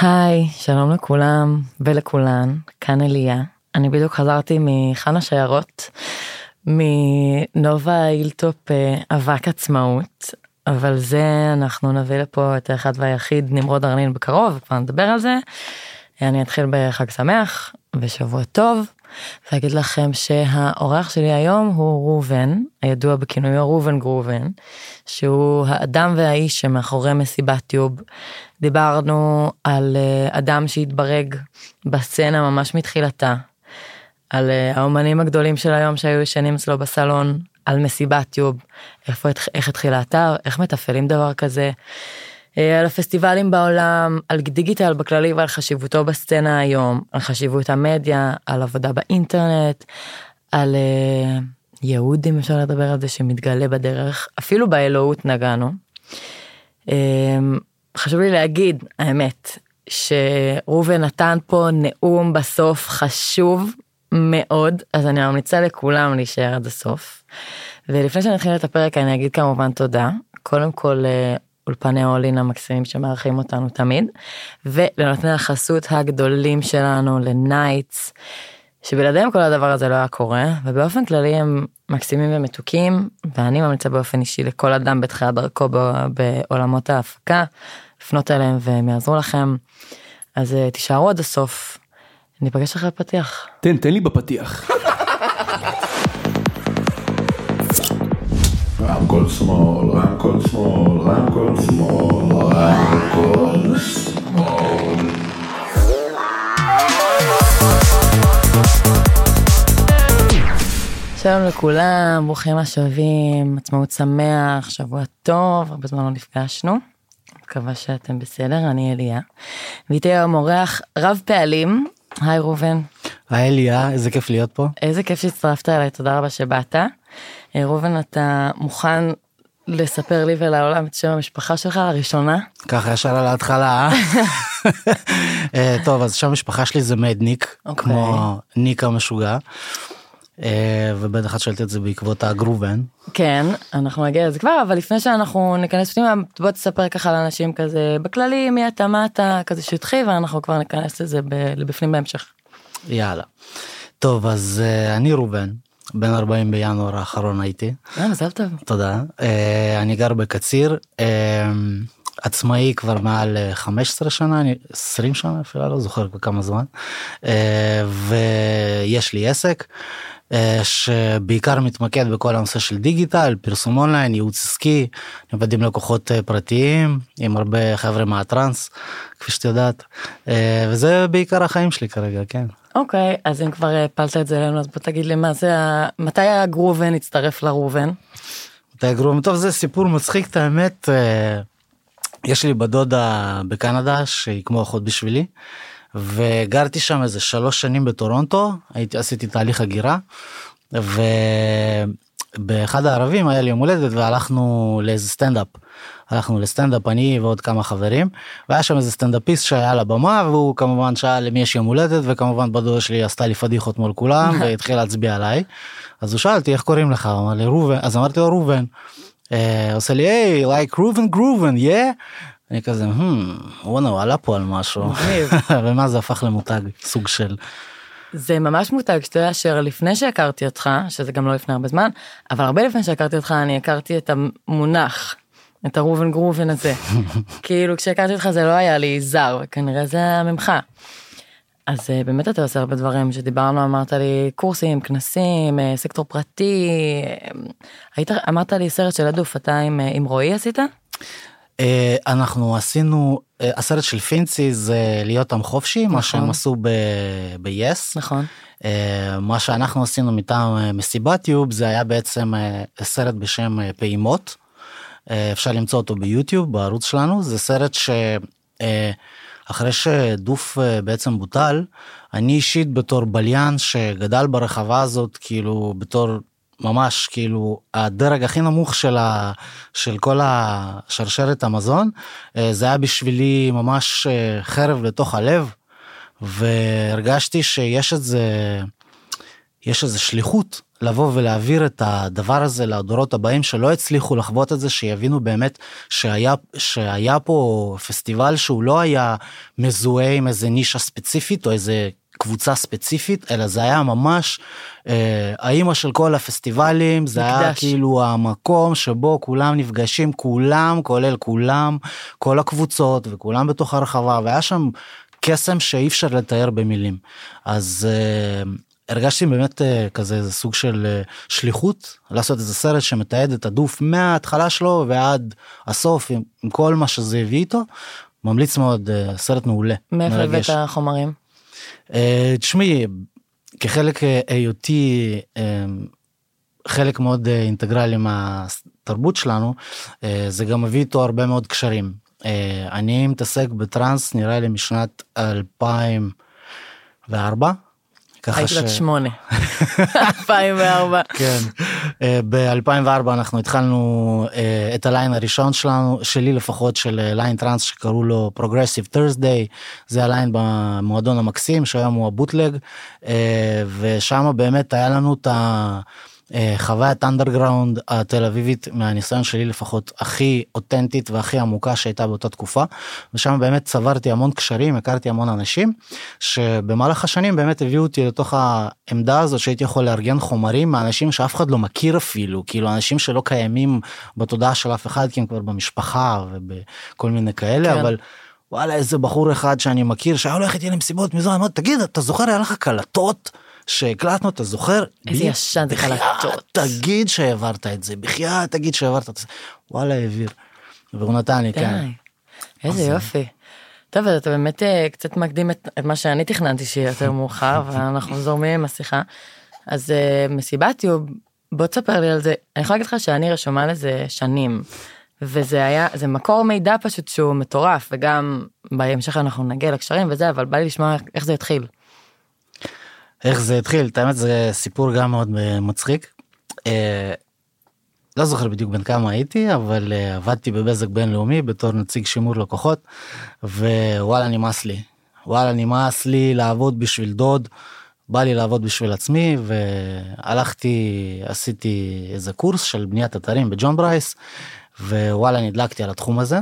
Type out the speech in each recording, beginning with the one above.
היי, שלום לכולם ולכולן, כאן אליה. אני בדיוק חזרתי מחנה שיירות, מנובה אילטופ אה, אבק עצמאות, אבל זה אנחנו נביא לפה את האחד והיחיד נמרוד ארנין בקרוב, כבר נדבר על זה. אני אתחיל בחג שמח ושבוע טוב, ואגיד לכם שהאורח שלי היום הוא ראובן, הידוע בכינויו ראובן גרובן, שהוא האדם והאיש שמאחורי מסיבת טיוב. דיברנו על אה, אדם שהתברג בסצנה ממש מתחילתה, על אה, האומנים הגדולים של היום שהיו ישנים אצלו בסלון, על מסיבת טיוב, איפה, איך התחיל האתר, איך מתפעלים דבר כזה, על הפסטיבלים בעולם, על דיגיטל בכללי ועל חשיבותו בסצנה היום, על חשיבות המדיה, על עבודה באינטרנט, על uh, יהוד אם אפשר לדבר על זה שמתגלה בדרך, אפילו באלוהות נגענו. Uh, חשוב לי להגיד, האמת, שראובן נתן פה נאום בסוף חשוב מאוד, אז אני ממליצה לכולם להישאר עד הסוף. ולפני שאני אתחיל את הפרק אני אגיד כמובן תודה. קודם כל אולפני אולין המקסימים שמארחים אותנו תמיד, ולנותני החסות הגדולים שלנו לנייטס, שבלעדיהם כל הדבר הזה לא היה קורה, ובאופן כללי הם מקסימים ומתוקים, ואני ממליצה באופן אישי לכל אדם בתחילת דרכו בעולמות ההפקה, לפנות אליהם והם יעזרו לכם. אז אה, תישארו עד הסוף, ניפגש אחרי הפתיח. תן, תן לי בפתיח. רמקול שמאל, רמקול שמאל, רמקול שמאל, רמקול שמאל. שלום לכולם, ברוכים השבים, עצמאות שמח, שבוע טוב, הרבה זמן לא נפגשנו. מקווה שאתם בסדר, אני אליה. ואיתי היום אורח רב פעלים, היי ראובן. היי אליה, איזה כיף להיות פה. איזה כיף שהצטרפת אליי, תודה רבה שבאת. אה, ראובן, אתה מוכן לספר לי ולעולם את שם המשפחה שלך לראשונה? ככה ישר על ההתחלה. אה? אה, טוב, אז שם המשפחה שלי זה מדניק, okay. אוקיי. כמו ניק המשוגע. ובטח את שואלת את זה בעקבות הגרובן. כן, אנחנו נגיע לזה כבר, אבל לפני שאנחנו ניכנס פנימה, בוא תספר ככה לאנשים כזה בכללי מי אתה, מה אתה, כזה שטחי, ואנחנו כבר ניכנס לזה לבפנים בהמשך. יאללה. טוב, אז אני ראובן, בן 40 בינואר האחרון הייתי. אה, מזל טוב. תודה. אה, אני גר בקציר, אה, עצמאי כבר מעל 15 שנה, 20 שנה אפילו לא זוכר כמה זמן, ויש לי עסק. שבעיקר מתמקד בכל הנושא של דיגיטל, פרסום אונליין, ייעוץ עסקי, עובד עם לקוחות פרטיים, עם הרבה חבר'ה מהטראנס, כפי שאת יודעת, וזה בעיקר החיים שלי כרגע, כן. אוקיי, okay, אז אם כבר הפלת את זה אלינו, אז בוא תגיד לי מה זה, מתי הגרובן הצטרף לראובן? מתי הגרובן? טוב, זה סיפור מצחיק, את האמת. אה, יש לי בדודה בקנדה שהיא כמו אחות בשבילי, וגרתי שם איזה שלוש שנים בטורונטו, הייתי, עשיתי תהליך הגירה, ובאחד הערבים היה לי יום הולדת והלכנו לאיזה סטנדאפ. הלכנו לסטנדאפ אני ועוד כמה חברים והיה שם איזה סטנדאפיסט שהיה על הבמה והוא כמובן שאל למי יש יום הולדת וכמובן בדודה שלי עשתה לי פדיחות מול כולם והתחיל להצביע עליי. אז הוא שאל אותי איך קוראים לך הוא אמר לי ראובן אז אמרתי לו ראובן. אה, עושה לי hey like Reuven Grooven yeah. אני כזה hmm, וואנה הוא עלה פה על משהו ומה זה הפך למותג סוג של. זה ממש מותג שאתה יודע שלפני שהכרתי אותך שזה גם לא לפני הרבה זמן אבל הרבה לפני שהכרתי אותך אני הכרתי את המונח את הראובן גרובן הזה. כאילו כשהכרתי אותך זה לא היה לי זר, וכנראה זה היה ממך. אז אה, באמת אתה עושה הרבה דברים שדיברנו אמרת לי קורסים כנסים אה, סקטור פרטי אה, היית אמרת לי סרט של הדוף אתה עם, עם רועי עשית? אנחנו עשינו הסרט של פינצי זה להיות עם חופשי נכון. מה שהם עשו ב-yes נכון מה שאנחנו עשינו מטעם מסיבת יוב זה היה בעצם סרט בשם פעימות. אה, אפשר למצוא אותו ביוטיוב בערוץ שלנו זה סרט שאחרי אה, שדוף אה, בעצם בוטל אני אישית בתור בליין שגדל ברחבה הזאת כאילו בתור ממש כאילו הדרג הכי נמוך של, ה, של כל השרשרת המזון זה היה בשבילי ממש חרב לתוך הלב והרגשתי שיש את זה יש איזו שליחות לבוא ולהעביר את הדבר הזה לדורות הבאים שלא הצליחו לחוות את זה, שיבינו באמת שהיה, שהיה פה פסטיבל שהוא לא היה מזוהה עם איזה נישה ספציפית או איזה קבוצה ספציפית, אלא זה היה ממש אה, האימא של כל הפסטיבלים, זה היה מקדש. כאילו המקום שבו כולם נפגשים, כולם, כולל כולם, כל הקבוצות וכולם בתוך הרחבה, והיה שם קסם שאי אפשר לתאר במילים. אז אה, הרגשתי באמת אה, כזה איזה סוג של אה, שליחות לעשות איזה סרט שמתעד את הדוף מההתחלה שלו ועד הסוף עם, עם כל מה שזה הביא איתו. ממליץ מאוד, אה, סרט מעולה. מאיפה הבאת. החומרים? אה, תשמעי, כחלק אה, היותי אה, חלק מאוד אינטגרלי מהתרבות שלנו, זה גם מביא איתו הרבה מאוד קשרים. אני מתעסק בטראנס נראה לי משנת 2004. ככה הייתי בת שמונה. 2004. כן. ב-2004 אנחנו התחלנו אה, את הליין הראשון שלנו, שלי לפחות, של אה, ליין טראנס שקראו לו Progressive Thursday, זה הליין במועדון המקסים שהיום הוא הבוטלג, אה, ושם באמת היה לנו את ה... אה, חוויית אנדרגראונד התל אביבית מהניסיון שלי לפחות הכי אותנטית והכי עמוקה שהייתה באותה תקופה ושם באמת צברתי המון קשרים הכרתי המון אנשים שבמהלך השנים באמת הביאו אותי לתוך העמדה הזאת שהייתי יכול לארגן חומרים מאנשים שאף אחד לא מכיר אפילו כאילו אנשים שלא קיימים בתודעה של אף אחד כי הם כבר במשפחה ובכל מיני כאלה כן. אבל. וואלה איזה בחור אחד שאני מכיר שהיה הולך איתי למסיבות מזמן אמרתי תגיד אתה זוכר היה לך קלטות שהקלטנו אתה זוכר איזה ישן זה קלטות. תגיד שהעברת את זה בחייאת תגיד שהעברת את זה וואלה העביר. והוא נתן לי כן. איזה יופי. טוב, אז אתה באמת אה, קצת מקדים את את מה שאני תכננתי שיהיה יותר מאוחר, ואנחנו זורמים עם השיחה. אז אה, מסיבת יוב, בוא תספר לי על זה. אני יכולה להגיד לך שאני רשומה לזה שנים. וזה היה, זה מקור מידע פשוט שהוא מטורף, וגם בהמשך אנחנו נגיע לקשרים וזה, אבל בא לי לשמוע איך זה התחיל. איך זה התחיל את האמת זה סיפור גם מאוד אה, מצחיק. אה, לא זוכר בדיוק בן כמה הייתי אבל אה, עבדתי בבזק בינלאומי בתור נציג שימור לקוחות ווואלה נמאס לי וואלה נמאס לי לעבוד בשביל דוד בא לי לעבוד בשביל עצמי והלכתי עשיתי איזה קורס של בניית אתרים בג'ון ברייס ווואלה נדלקתי על התחום הזה.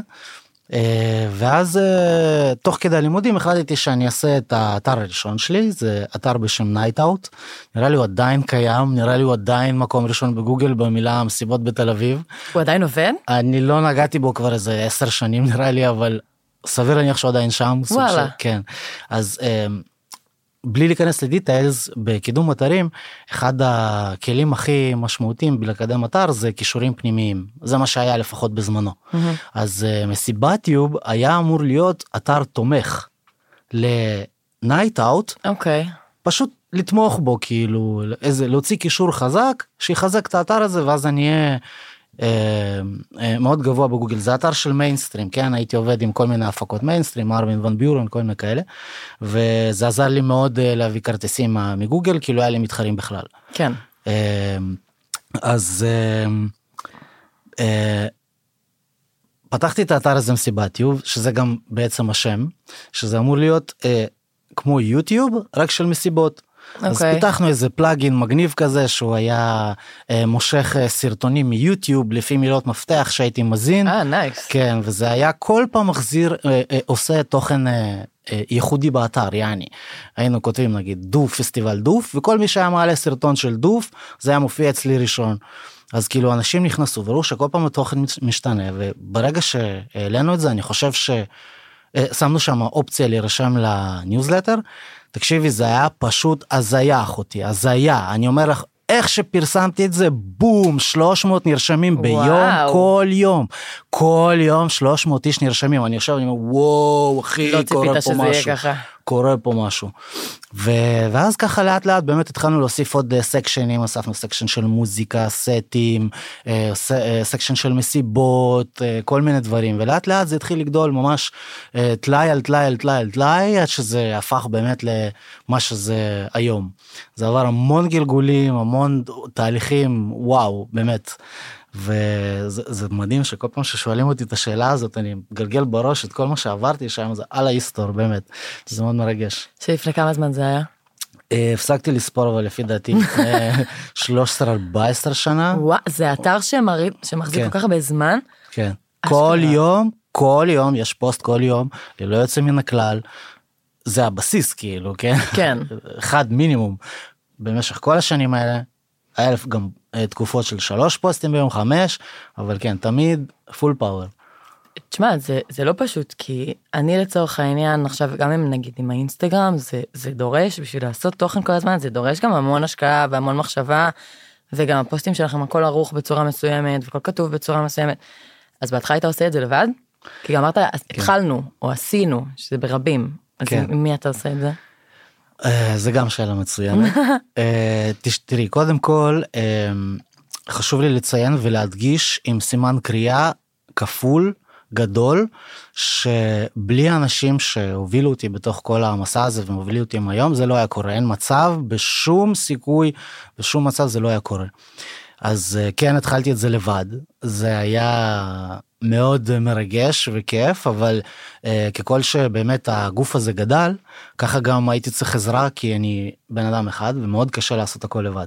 אה, ואז אה, תוך כדי הלימודים החלטתי שאני אעשה את האתר הראשון שלי זה אתר בשם Night Out נראה לי הוא עדיין קיים נראה לי הוא עדיין מקום ראשון בגוגל במילה מסיבות בתל אביב הוא עדיין עובד? אני לא נגעתי בו כבר איזה עשר שנים נראה לי אבל סביר להניח שהוא עדיין שם וואלה. של- כן אז אה, בלי להיכנס ל details בקידום אתרים אחד הכלים הכי משמעותיים בלקדם אתר זה קישורים פנימיים. זה מה שהיה לפחות בזמנו. אז uh, מסיבהטיוב היה אמור להיות אתר תומך ל Night Out אוקיי. פשוט לתמוך בו כאילו איזה להוציא קישור חזק שיחזק את האתר הזה ואז אני אהיה אה, אה, מאוד גבוה בגוגל זה אתר של מיינסטרים כן הייתי עובד עם כל מיני הפקות מיינסטרים ארמין ון ביורן כל מיני כאלה וזה עזר לי מאוד אה, להביא כרטיסים אה, מגוגל כאילו היה לי מתחרים בכלל. כן. אה, אז אה, אה, פתחתי את האתר הזה מסיבהטיוב שזה גם בעצם השם שזה אמור להיות אה, כמו יוטיוב רק של מסיבות. אז אוקיי. פיתחנו איזה plugin מגניב כזה שהוא היה אה, מושך אה, סרטונים מיוטיוב לפי מילות מפתח שהייתי מזין. אה, nice. כן וזה היה כל פעם מחזיר אה, אה, עושה תוכן אה, אה, ייחודי באתר יעני היינו כותבים נגיד דוף פסטיבל דוף וכל מי שהיה מעלה סרטון של דוף זה היה מופיע אצלי ראשון. אז כאילו אנשים נכנסו וראו שכל פעם התוכן מש- משתנה וברגע שהעלינו את זה אני חושב ששמנו שם אופציה להירשם לניוזלטר תקשיבי זה היה פשוט הזיה אחותי הזיה אני אומר לך איך שפרסמתי את זה בום 300 נרשמים ביום וואו. כל יום כל יום 300 איש נרשמים אני יושב אני אומר וואו אחי לא קורה ציפית פה שזה יהיה משהו ככה. קורה פה משהו. ו... ואז ככה לאט לאט באמת התחלנו להוסיף עוד אה, סקשנים, הוספנו section של מוזיקה, סטים, אה, ס... אה, section של מסיבות, אה, כל מיני דברים, ולאט לאט זה התחיל לגדול ממש אה, טלאי על טלאי על טלאי על טלאי, עד שזה הפך באמת למה שזה היום. זה עבר המון גלגולים, המון תהליכים, וואו, באמת. וזה זה מדהים שכל פעם ששואלים אותי את השאלה הזאת אני מגלגל בראש את כל מה שעברתי שם זה על ההיסטור באמת זה מאוד מרגש. שלפני כמה זמן זה היה? אה, הפסקתי לספור אבל לפי דעתי לפני 13-14 שנה. וואו, זה אתר שמריד, שמחזיק כן. כל כך הרבה זמן. כן. כל יום, כל יום, יש פוסט כל יום, ללא יוצא מן הכלל. זה הבסיס כאילו, כן? כן. אחד מינימום. במשך כל השנים האלה, היה גם אה, תקופות של שלוש פוסטים ביום, חמש, אבל כן, תמיד full power. תשמע, זה, זה לא פשוט, כי אני לצורך העניין, עכשיו, גם אם נגיד עם האינסטגרם, זה, זה דורש, בשביל לעשות תוכן כל הזמן, זה דורש גם המון השקעה והמון מחשבה, וגם הפוסטים שלכם הכל ערוך בצורה מסוימת, והכל כתוב בצורה מסוימת. אז בהתחלה היית עושה את זה לבד? כי גם אמרת, אז התחלנו, או עשינו, שזה ברבים. אז כן. עם מי אתה עושה את זה? אה, זה גם שאלה מצוינת. אה, תראי, קודם כל, אה, חשוב לי לציין ולהדגיש עם סימן קריאה כפול גדול, שבלי האנשים שהובילו אותי בתוך כל המסע הזה ומובילו אותי היום, זה לא היה קורה. אין מצב, בשום סיכוי, בשום מצב זה לא היה קורה. אז כן, התחלתי את זה לבד. זה היה מאוד מרגש וכיף, אבל אה, ככל שבאמת הגוף הזה גדל, ככה גם הייתי צריך עזרה, כי אני בן אדם אחד ומאוד קשה לעשות הכל לבד.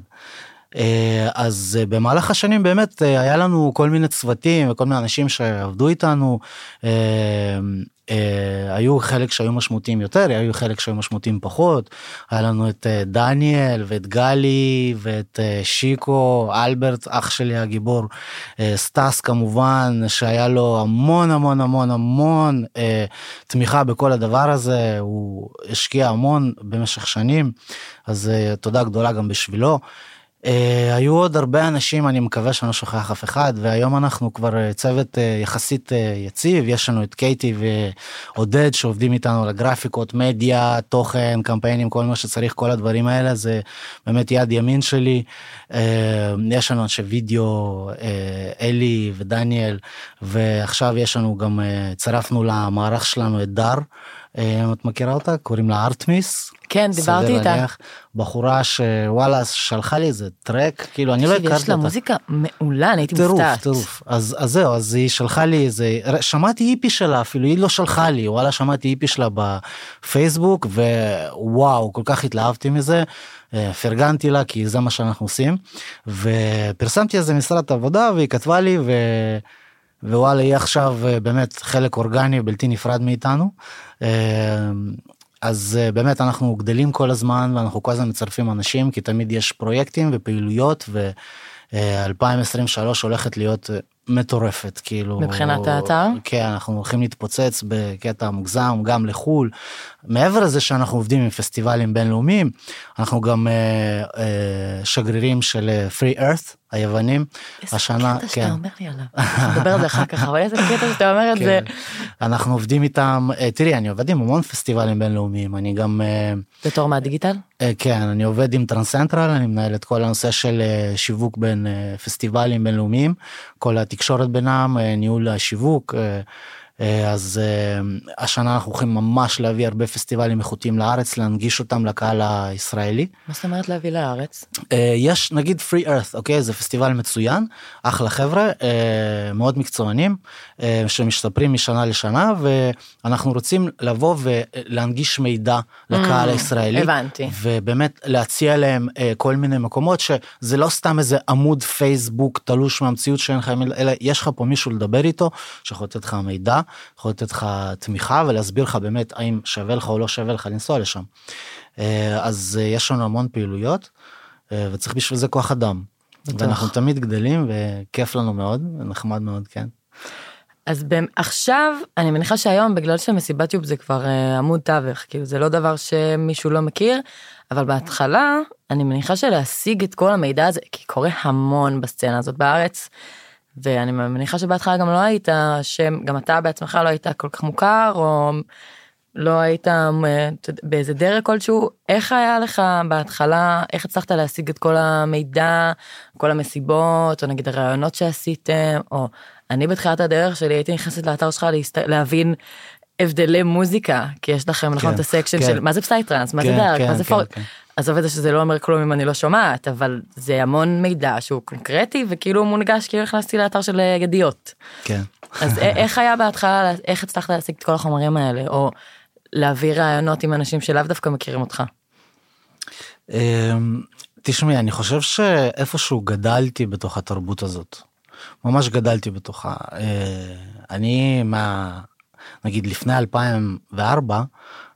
אה, אז אה, במהלך השנים באמת אה, היה לנו כל מיני צוותים וכל מיני אנשים שעבדו איתנו. אה, היו חלק שהיו משמעותיים יותר, היו חלק שהיו משמעותיים פחות. היה לנו את אה, דניאל ואת גלי ואת אה, שיקו, אלברט, אח שלי הגיבור, אה, סטס כמובן, שהיה לו המון המון המון המון אה, תמיכה בכל הדבר הזה, הוא השקיע המון במשך שנים, אז אה, תודה גדולה גם בשבילו. Uh, היו עוד הרבה אנשים אני מקווה שאני לא שוכח אף אחד והיום אנחנו כבר uh, צוות uh, יחסית uh, יציב יש לנו את קייטי ועודד שעובדים איתנו על הגרפיקות מדיה תוכן קמפיינים כל מה שצריך כל הדברים האלה זה באמת יד ימין שלי uh, יש לנו אנשי וידאו uh, אלי ודניאל ועכשיו יש לנו גם uh, צירפנו למערך שלנו את דר. Uh, את מכירה אותה קוראים לה ארטמיס כן, דיברתי איתה. להניח. בחורה שוואלה שלחה לי איזה טרק כאילו אני לא הכרתי יש לה אותה. מוזיקה מעולה, אני הייתי טירוף מופתעת. טירוף אז אז זהו אז היא שלחה לי איזה שמעתי איפי שלה אפילו היא לא שלחה לי וואלה שמעתי איפי שלה בפייסבוק ווואו כל כך התלהבתי מזה. אה, פרגנתי לה כי זה מה שאנחנו עושים ופרסמתי איזה משרת עבודה והיא כתבה לי ו... ווואלה היא עכשיו אה, באמת חלק אורגני בלתי נפרד מאיתנו. אה, אז אה, באמת אנחנו גדלים כל הזמן ואנחנו כל הזמן מצרפים אנשים כי תמיד יש פרויקטים ופעילויות ו2023 הולכת להיות מטורפת כאילו מבחינת האתר? כן אנחנו הולכים להתפוצץ בקטע מוגזם גם לחו"ל. מעבר לזה שאנחנו עובדים עם פסטיבלים בינלאומיים אנחנו גם אה, אה, שגרירים של אה, Free Earth היוונים השנה איזה קטע כן. שאתה אומר לי עליו. נדבר על זה אחר כך, אבל איזה קטע שאתה אומר את זה. כן. אנחנו עובדים איתם אה, תראי אני עובד עם המון פסטיבלים בינלאומיים אני גם אה, בתור מה digital? אה, כן אני עובד עם Trancentral אני מנהל את כל הנושא של שיווק בין פסטיבלים בינלאומיים כל התקשורת בינם ניהול השיווק. אה, אז אה, השנה אנחנו הולכים ממש להביא הרבה פסטיבלים איכותיים לארץ להנגיש אותם לקהל הישראלי. מה זאת אומרת להביא לארץ? אה, יש נגיד free earth אוקיי זה פסטיבל מצוין אחלה חבר'ה מאוד מקצוענים שמשתפרים משנה לשנה ואנחנו רוצים לבוא ולהנגיש מידע לקהל Mm, הישראלי הבנתי. ובאמת להציע להם כל מיני מקומות שזה לא סתם איזה עמוד פייסבוק תלוש מהמציאות שאין לך אלא יש לך פה מישהו לדבר איתו שיכול לתת לך מידע יכול לתת לך תמיכה ולהסביר לך באמת האם שווה לך או לא שווה לך לנסוע לשם. אה, אז אה, יש לנו המון פעילויות אה, וצריך בשביל זה כוח אדם. בטוח. ואנחנו תמיד גדלים וכיף לנו מאוד נחמד מאוד כן. אז עכשיו אני מניחה שהיום בגלל שמסיבת יוב זה כבר אה, עמוד תווך כאילו זה לא דבר שמישהו לא מכיר אבל בהתחלה אני מניחה שלהשיג את כל המידע הזה כי קורה המון בסצנה הזאת בארץ. ואני מניחה שבהתחלה גם לא היית שם גם אתה בעצמך לא היית כל כך מוכר או לא היית אה, באיזה דרג כלשהו איך היה לך בהתחלה איך הצלחת להשיג את כל המידע כל המסיבות או נגיד הרעיונות שעשיתם או אני בתחילת הדרך שלי הייתי נכנסת לאתר שלך להסת... להבין הבדלי מוזיקה כי יש לכם נכון כן, את ה section כן. של מה זה psytrance מה זה כן, dark כן, מה זה כן, forest. כן. עזוב את זה שזה לא אומר כלום אם אני לא שומעת אבל זה המון מידע שהוא קונקרטי וכאילו מונגש כאילו נכנסתי לאתר של אה, ידיעות. כן. אז א- איך היה בהתחלה איך הצלחת להשיג את כל החומרים האלה או להביא רעיונות עם אנשים שלאו דווקא מכירים אותך. אמ, תשמעי, אני חושב שאיפשהו גדלתי בתוך התרבות הזאת. ממש גדלתי בתוכה. אה, אני מה... נגיד לפני 2004, אה,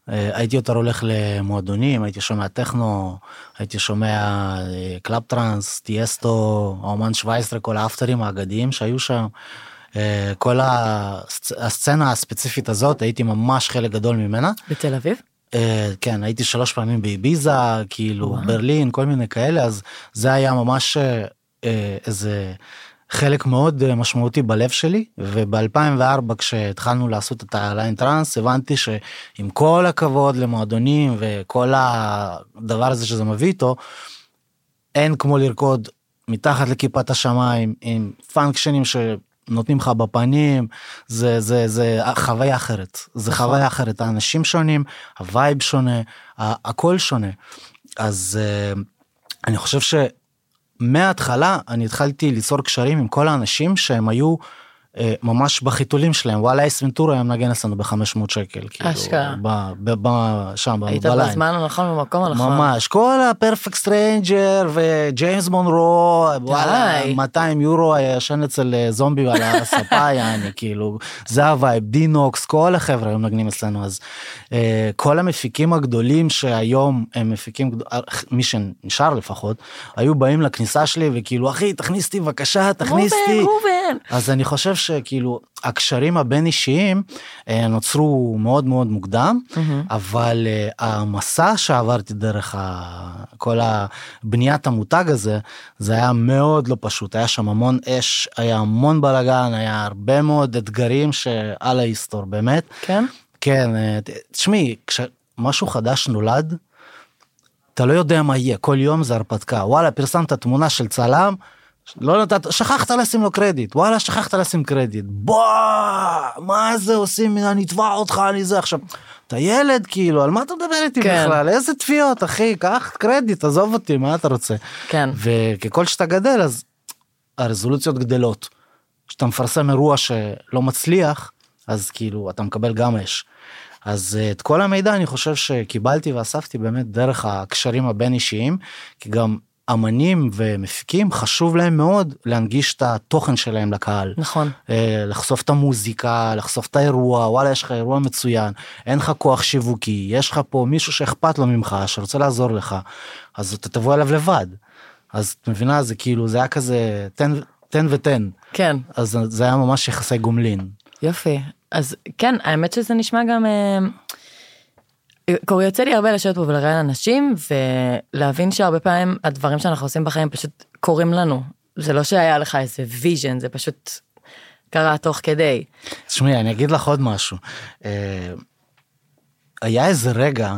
הייתי יותר הולך למועדונים, הייתי שומע טכנו, הייתי שומע אה, club trance, Tiësto, אומן 17, כל האפטרים האגדיים שהיו שם. כל הסצ... הסצנה הספציפית הזאת הייתי ממש חלק גדול ממנה. בתל אביב? כן הייתי שלוש פעמים באביזה כאילו וואו. ברלין כל מיני כאלה אז זה היה ממש איזה חלק מאוד אה, משמעותי בלב שלי וב-2004 כשהתחלנו לעשות את הליין טראנס הבנתי שעם כל הכבוד למועדונים וכל הדבר הזה שזה מביא איתו אין כמו לרקוד מתחת לכיפת השמיים עם פונקשנים שנותנים לך בפנים זה זה זה חוויה אחרת. זה נכון. חוויה אחרת. האנשים שונים ה vibe שונה הכל שונה. אז אה, אני חושב ש... מההתחלה אני התחלתי ליצור קשרים עם כל האנשים שהם היו ממש בחיתולים שלהם וואלה Ace Ventura היה מנגן אצלנו ב-500 שקל כאילו אשכרה. ב, ב, ב, שם היית בליין. בזמן הנכון במקום הנכון. ממש כל ה Perfect Stranger ו James Monroe וואלה 200 יורו היה ישן אצל אה, זומבי על הספה יעני כאילו זה ה vibe דינוקס כל החברה היו מנגנים אצלנו אז אה, כל המפיקים הגדולים שהיום הם מפיקים אה, מי שנשאר לפחות היו באים לכניסה שלי וכאילו אחי תכניס אותי בבקשה תכניס אותי. ראובן. אז אני חושב שכאילו הקשרים הבין אישיים אה, נוצרו מאוד מאוד מוקדם מהמם. אבל אה, המסע שעברתי דרך ה... כל הבניית המותג הזה זה היה מאוד לא פשוט היה שם המון אש היה המון בלאגן היה הרבה מאוד אתגרים שעל ההיסטור באמת כן? כן אה, תשמעי כשמשהו חדש נולד. אתה לא יודע מה יהיה כל יום זה הרפתקה וואלה פרסמת תמונה של צלם לא נתת שכחת לשים לו קרדיט וואלה שכחת לשים קרדיט בוא מה זה עושים אני אתבע אותך אני זה עכשיו אתה ילד כאילו על מה אתה מדבר איתי כן. בכלל איזה תביעות אחי קח קרדיט עזוב אותי מה אתה רוצה כן. וככל שאתה גדל אז הרזולוציות גדלות. כשאתה מפרסם אירוע שלא מצליח אז כאילו אתה מקבל גם אש. אז אה, את כל המידע אני חושב שקיבלתי ואספתי באמת דרך הקשרים הבין אישיים כי גם אמנים ומפיקים חשוב להם מאוד להנגיש את התוכן שלהם לקהל. נכון. אה, לחשוף את המוזיקה לחשוף את האירוע וואלה יש לך אירוע מצוין אין לך כוח שיווקי יש לך פה מישהו שאכפת לו ממך שרוצה לעזור לך אז אתה תבוא אליו לבד. אז את מבינה זה כאילו זה היה כזה תן תן ותן כן. אז זה היה ממש יחסי גומלין. יופי. אז כן, האמת שזה נשמע גם... אה, קורי יוצא לי הרבה לשבת פה ולראיין אנשים ולהבין שהרבה פעמים הדברים שאנחנו עושים בחיים פשוט קורים לנו. זה לא שהיה לך איזה vision, זה פשוט קרה תוך כדי. תשמעי אני אגיד לך עוד משהו. אה, היה איזה רגע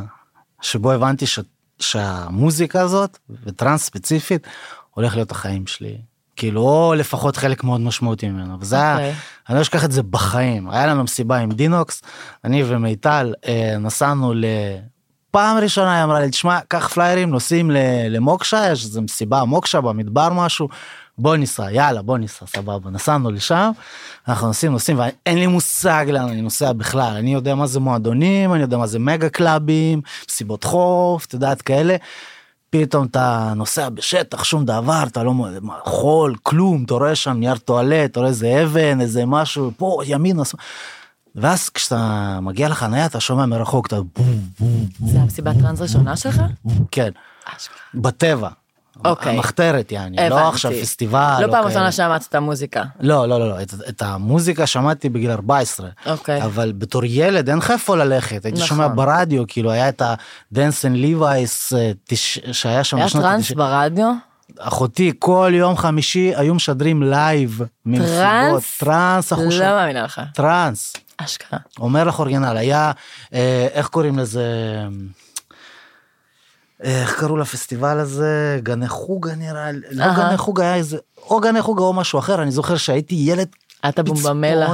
שבו הבנתי ש, שהמוזיקה הזאת וטראנס ספציפית הולך להיות החיים שלי. כאילו או לפחות חלק מאוד משמעותי ממנו וזה היה אוקיי. אני לא אשכח את זה בחיים היה לנו מסיבה עם דינוקס אני ומיטל אה, נסענו לפעם ראשונה היא אמרה לי תשמע קח פליירים נוסעים ל- למוקשה יש איזה מסיבה מוקשה במדבר משהו בוא ניסע יאללה בוא ניסע סבבה נסענו לשם אנחנו נוסעים נוסעים ואין לי מושג לאן אני נוסע בכלל אני יודע מה זה מועדונים אני יודע מה זה מגה קלאבים מסיבות חוף את יודעת כאלה. פתאום אתה נוסע בשטח שום דבר אתה לא חול כלום אתה רואה שם נייר טואלט אתה רואה איזה אבן איזה משהו פה ימין שמאל. ואז כשאתה מגיע לחניה אתה שומע מרחוק אתה בום בום זה המסיבת טראנס ראשונה שלך? בום כן בטבע. אוקיי. המחתרת יעני לא הבנתי. עכשיו פסטיבל. לא פעם כאלה. ראשונה שמעת את המוזיקה. לא לא לא לא את, את המוזיקה שמעתי בגיל 14 אוקיי. אבל בתור ילד אין לך איפה ללכת הייתי נכון. שומע ברדיו כאילו היה את הדנסן ליווייס אה, תש- שהיה שם היה טראנס ה-90. ברדיו? אחותי כל יום חמישי היו משדרים live ממסיבות טראנס? טראנס אנחנו לא מאמינה לך. טראנס אשכרה. אומר לך original היה אה, איך קוראים לזה איך קראו לפסטיבל הזה גני חוגה נראה לי לא. גני חוגה היה איזה או גני חוגה או משהו אחר אני זוכר שהייתי ילד אתה בומבמלה.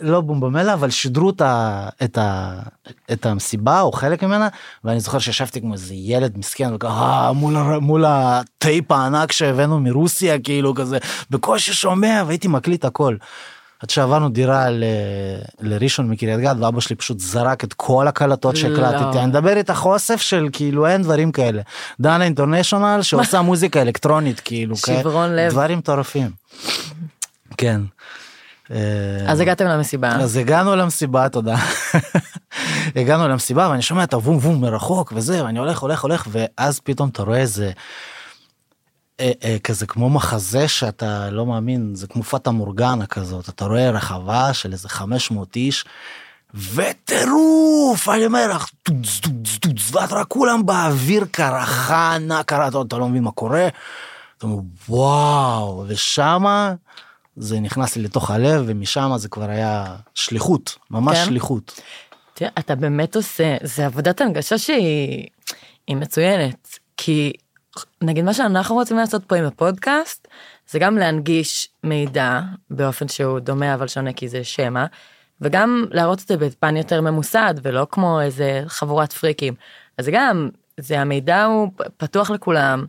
לא בומבמלה אבל שידרו את, ה, את, ה, את המסיבה או חלק ממנה ואני זוכר שישבתי כמו איזה ילד מסכן וככה מול, הר- מול הטייפ הענק שהבאנו מרוסיה כאילו כזה בקושי שומע והייתי מקליט הכל. עד שעברנו דירה ל- לראשון מקריית גת ואבא שלי פשוט זרק את כל הקלטות שהקלטתי לא. אני מדבר איתך אוסף של כאילו אין דברים כאלה דנה אינטרנשיונל שעושה מוזיקה אלקטרונית כאילו כאלה, שברון לב. דברים מטורפים. כן. אה, אז הגעתם למסיבה. אז הגענו למסיבה תודה הגענו למסיבה ואני שומע את הוום וום מרחוק וזה ואני הולך הולך הולך ואז פתאום אתה רואה איזה אה, אה, כזה כמו מחזה שאתה לא מאמין זה כמו פאטה מורגנה כזאת אתה רואה רחבה של איזה 500 איש. וטירוף אני אומר לך טוץ טוץ טוץ ואת רואה כולם באוויר קרחה נע קרה אתה אתה לא מבין מה קורה. אתה אומר וואו ושמה זה נכנס לי לתוך הלב ומשם זה כבר היה שליחות ממש כן? שליחות. תראה, אתה באמת עושה, זה עבודת הנגשה שהיא היא מצוינת, כי נגיד מה שאנחנו רוצים לעשות פה עם הפודקאסט, זה גם להנגיש מידע באופן שהוא דומה אבל שונה כי זה שמע, וגם להראות את זה בפן יותר ממוסד ולא כמו איזה חבורת פריקים. אז גם, זה המידע הוא פתוח לכולם.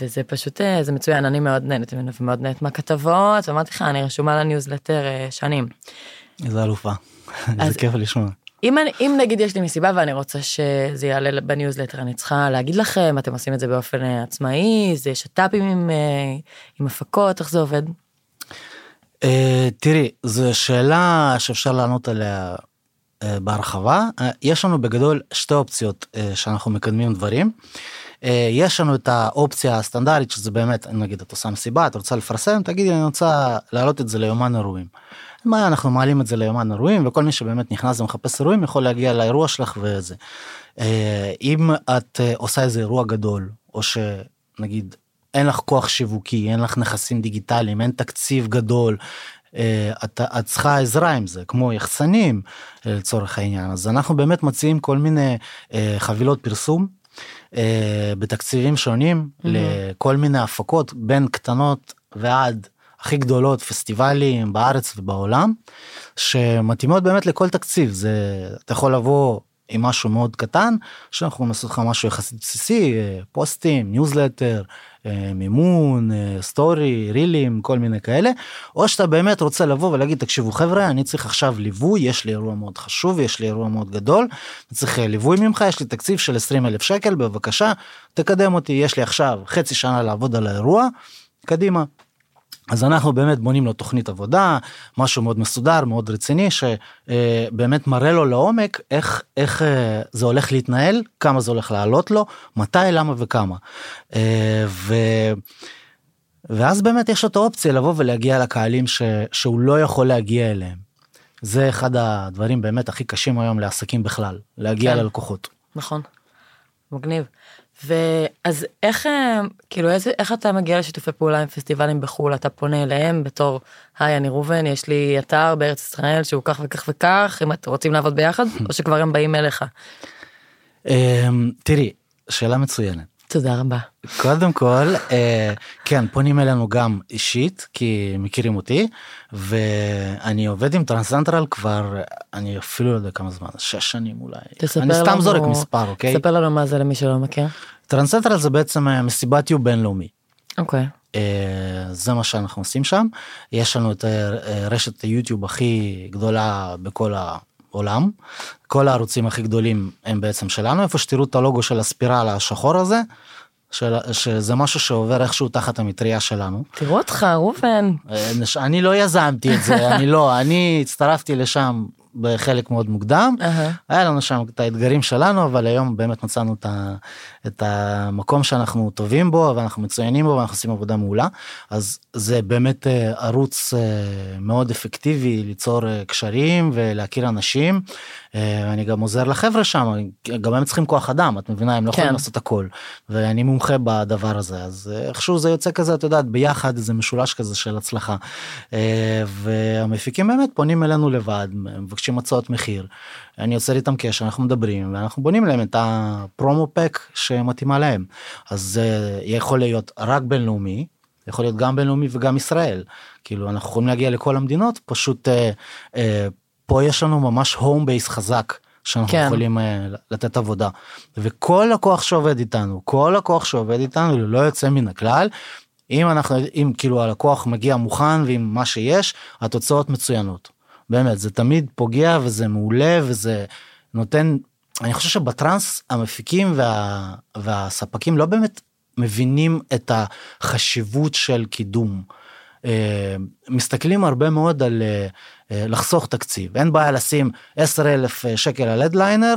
וזה פשוט אה, זה מצוין אני מאוד נהנית ממנו ומאוד נהנית מהכתבות ואמרתי לך אני רשומה לניוזלטר אה, שנים. איזה אלופה. אז- זה כיף לשמוע. אם, אני, אם נגיד יש לי מסיבה ואני רוצה שזה יעלה בניוזלטר אני צריכה להגיד לכם אתם עושים את זה באופן אה, עצמאי זה שת"פים עם, אה, עם הפקות איך זה עובד. אה, תראי זו שאלה שאפשר לענות עליה אה, בהרחבה אה, יש לנו בגדול שתי אופציות אה, שאנחנו מקדמים דברים. אה, יש לנו את האופציה הסטנדרטית שזה באמת נגיד את עושה מסיבה את רוצה לפרסם תגידי אני רוצה להעלות את זה ליומן אירועים. בעיה אנחנו מעלים את זה ליומן אירועים וכל מי שבאמת נכנס ומחפש אירועים יכול להגיע לאירוע שלך וזה. אה, אם את אה, עושה איזה אירוע גדול או שנגיד אין לך כוח שיווקי אין לך נכסים דיגיטליים אין תקציב גדול. אה, את, את צריכה עזרה עם זה כמו יחצנים אה, לצורך העניין אז אנחנו באמת מציעים כל מיני חבילות פרסום בתקציבים שונים mm-hmm. לכל מיני הפקות בין קטנות ועד הכי גדולות פסטיבלים בארץ ובעולם שמתאימות באמת לכל תקציב זה אתה יכול לבוא עם משהו מאוד קטן שאנחנו נעשה לך משהו יחסית בסיסי אה, פוסטים ניוזלטר אה, מימון אה, story רילים כל מיני כאלה או שאתה באמת רוצה לבוא ולהגיד תקשיבו חבר'ה אני צריך עכשיו ליווי יש לי אירוע מאוד חשוב יש לי אירוע מאוד גדול אני צריך ליווי ממך יש לי תקציב של 20 אלף שקל בבקשה תקדם אותי יש לי עכשיו חצי שנה לעבוד על האירוע קדימה. אז אנחנו באמת בונים לו תוכנית עבודה משהו מאוד מסודר מאוד רציני שבאמת מראה לו לעומק איך איך אה, זה הולך להתנהל כמה זה הולך לעלות לו מתי למה וכמה. אה, ו... ואז באמת יש לו את האופציה לבוא ולהגיע לקהלים ש... שהוא לא יכול להגיע אליהם. זה אחד הדברים באמת הכי קשים היום לעסקים בכלל להגיע כן. ללקוחות. נכון. מגניב. ואז איך אה, כאילו איזה איך אתה מגיע לשיתופי פעולה עם פסטיבלים בחו"ל אתה פונה אליהם בתור היי אני ראובן יש לי אתר בארץ ישראל שהוא כך וכך וכך אם אתם רוצים לעבוד ביחד או שכבר הם באים אליך. אמ, תראי שאלה מצוינת. תודה רבה. קודם כל אה, כן פונים אלינו גם אישית כי מכירים אותי ואני עובד עם טרנסנטרל כבר אני אפילו לא יודע כמה זמן שש שנים אולי תספר אני סתם לנו- זורק מספר אוקיי תספר לנו מה זה למי שלא מכיר. Trancentral זה בעצם אה, מסיבתיוב בינלאומי. אוקיי. אה, זה מה שאנחנו עושים שם יש לנו את אה, רשת היוטיוב הכי גדולה בכל העולם כל הערוצים הכי גדולים הם בעצם שלנו איפה שתראו את הלוגו של ה spiral השחור הזה של, שזה משהו שעובר איכשהו תחת המטריה שלנו. תראו אותך ראובן. אני לא יזמתי את זה אני לא אני הצטרפתי לשם בחלק מאוד מוקדם אהה. היה לנו שם את האתגרים שלנו אבל היום באמת מצאנו את, ה, את המקום שאנחנו טובים בו ואנחנו מצוינים בו ואנחנו עושים עבודה מעולה אז זה באמת אה, ערוץ אה, מאוד אפקטיבי ליצור אה, קשרים ולהכיר אנשים. אה, אני גם עוזר לחבר'ה שם גם הם צריכים כוח אדם את מבינה הם לא יכולים כן. לעשות הכל ואני מומחה בדבר הזה אז אה, איכשהו זה יוצא כזה את יודעת ביחד איזה משולש כזה של הצלחה. אה, והמפיקים באמת פונים אלינו לבד מבקשים הצעות מחיר. אני יוצר איתם קשר אנחנו מדברים ואנחנו בונים להם את הפרומו פק שמתאימה להם אז זה יכול להיות רק בינלאומי יכול להיות גם בינלאומי וגם ישראל כאילו אנחנו יכולים להגיע לכל המדינות פשוט אה, אה, פה יש לנו ממש הום בייס חזק. שאנחנו כן. יכולים אה, לתת עבודה וכל לקוח שעובד איתנו כל לקוח שעובד איתנו ללא יוצא מן הכלל אם אנחנו, אם כאילו הלקוח מגיע מוכן ועם מה שיש, התוצאות מצוינות. באמת, זה תמיד פוגע וזה מעולה וזה נותן, אני חושב שבטראנס המפיקים וה, והספקים לא באמת מבינים את החשיבות של קידום. אה, מסתכלים הרבה מאוד על אה, לחסוך תקציב אין בעיה לשים 10 אלף שקל על הדליינר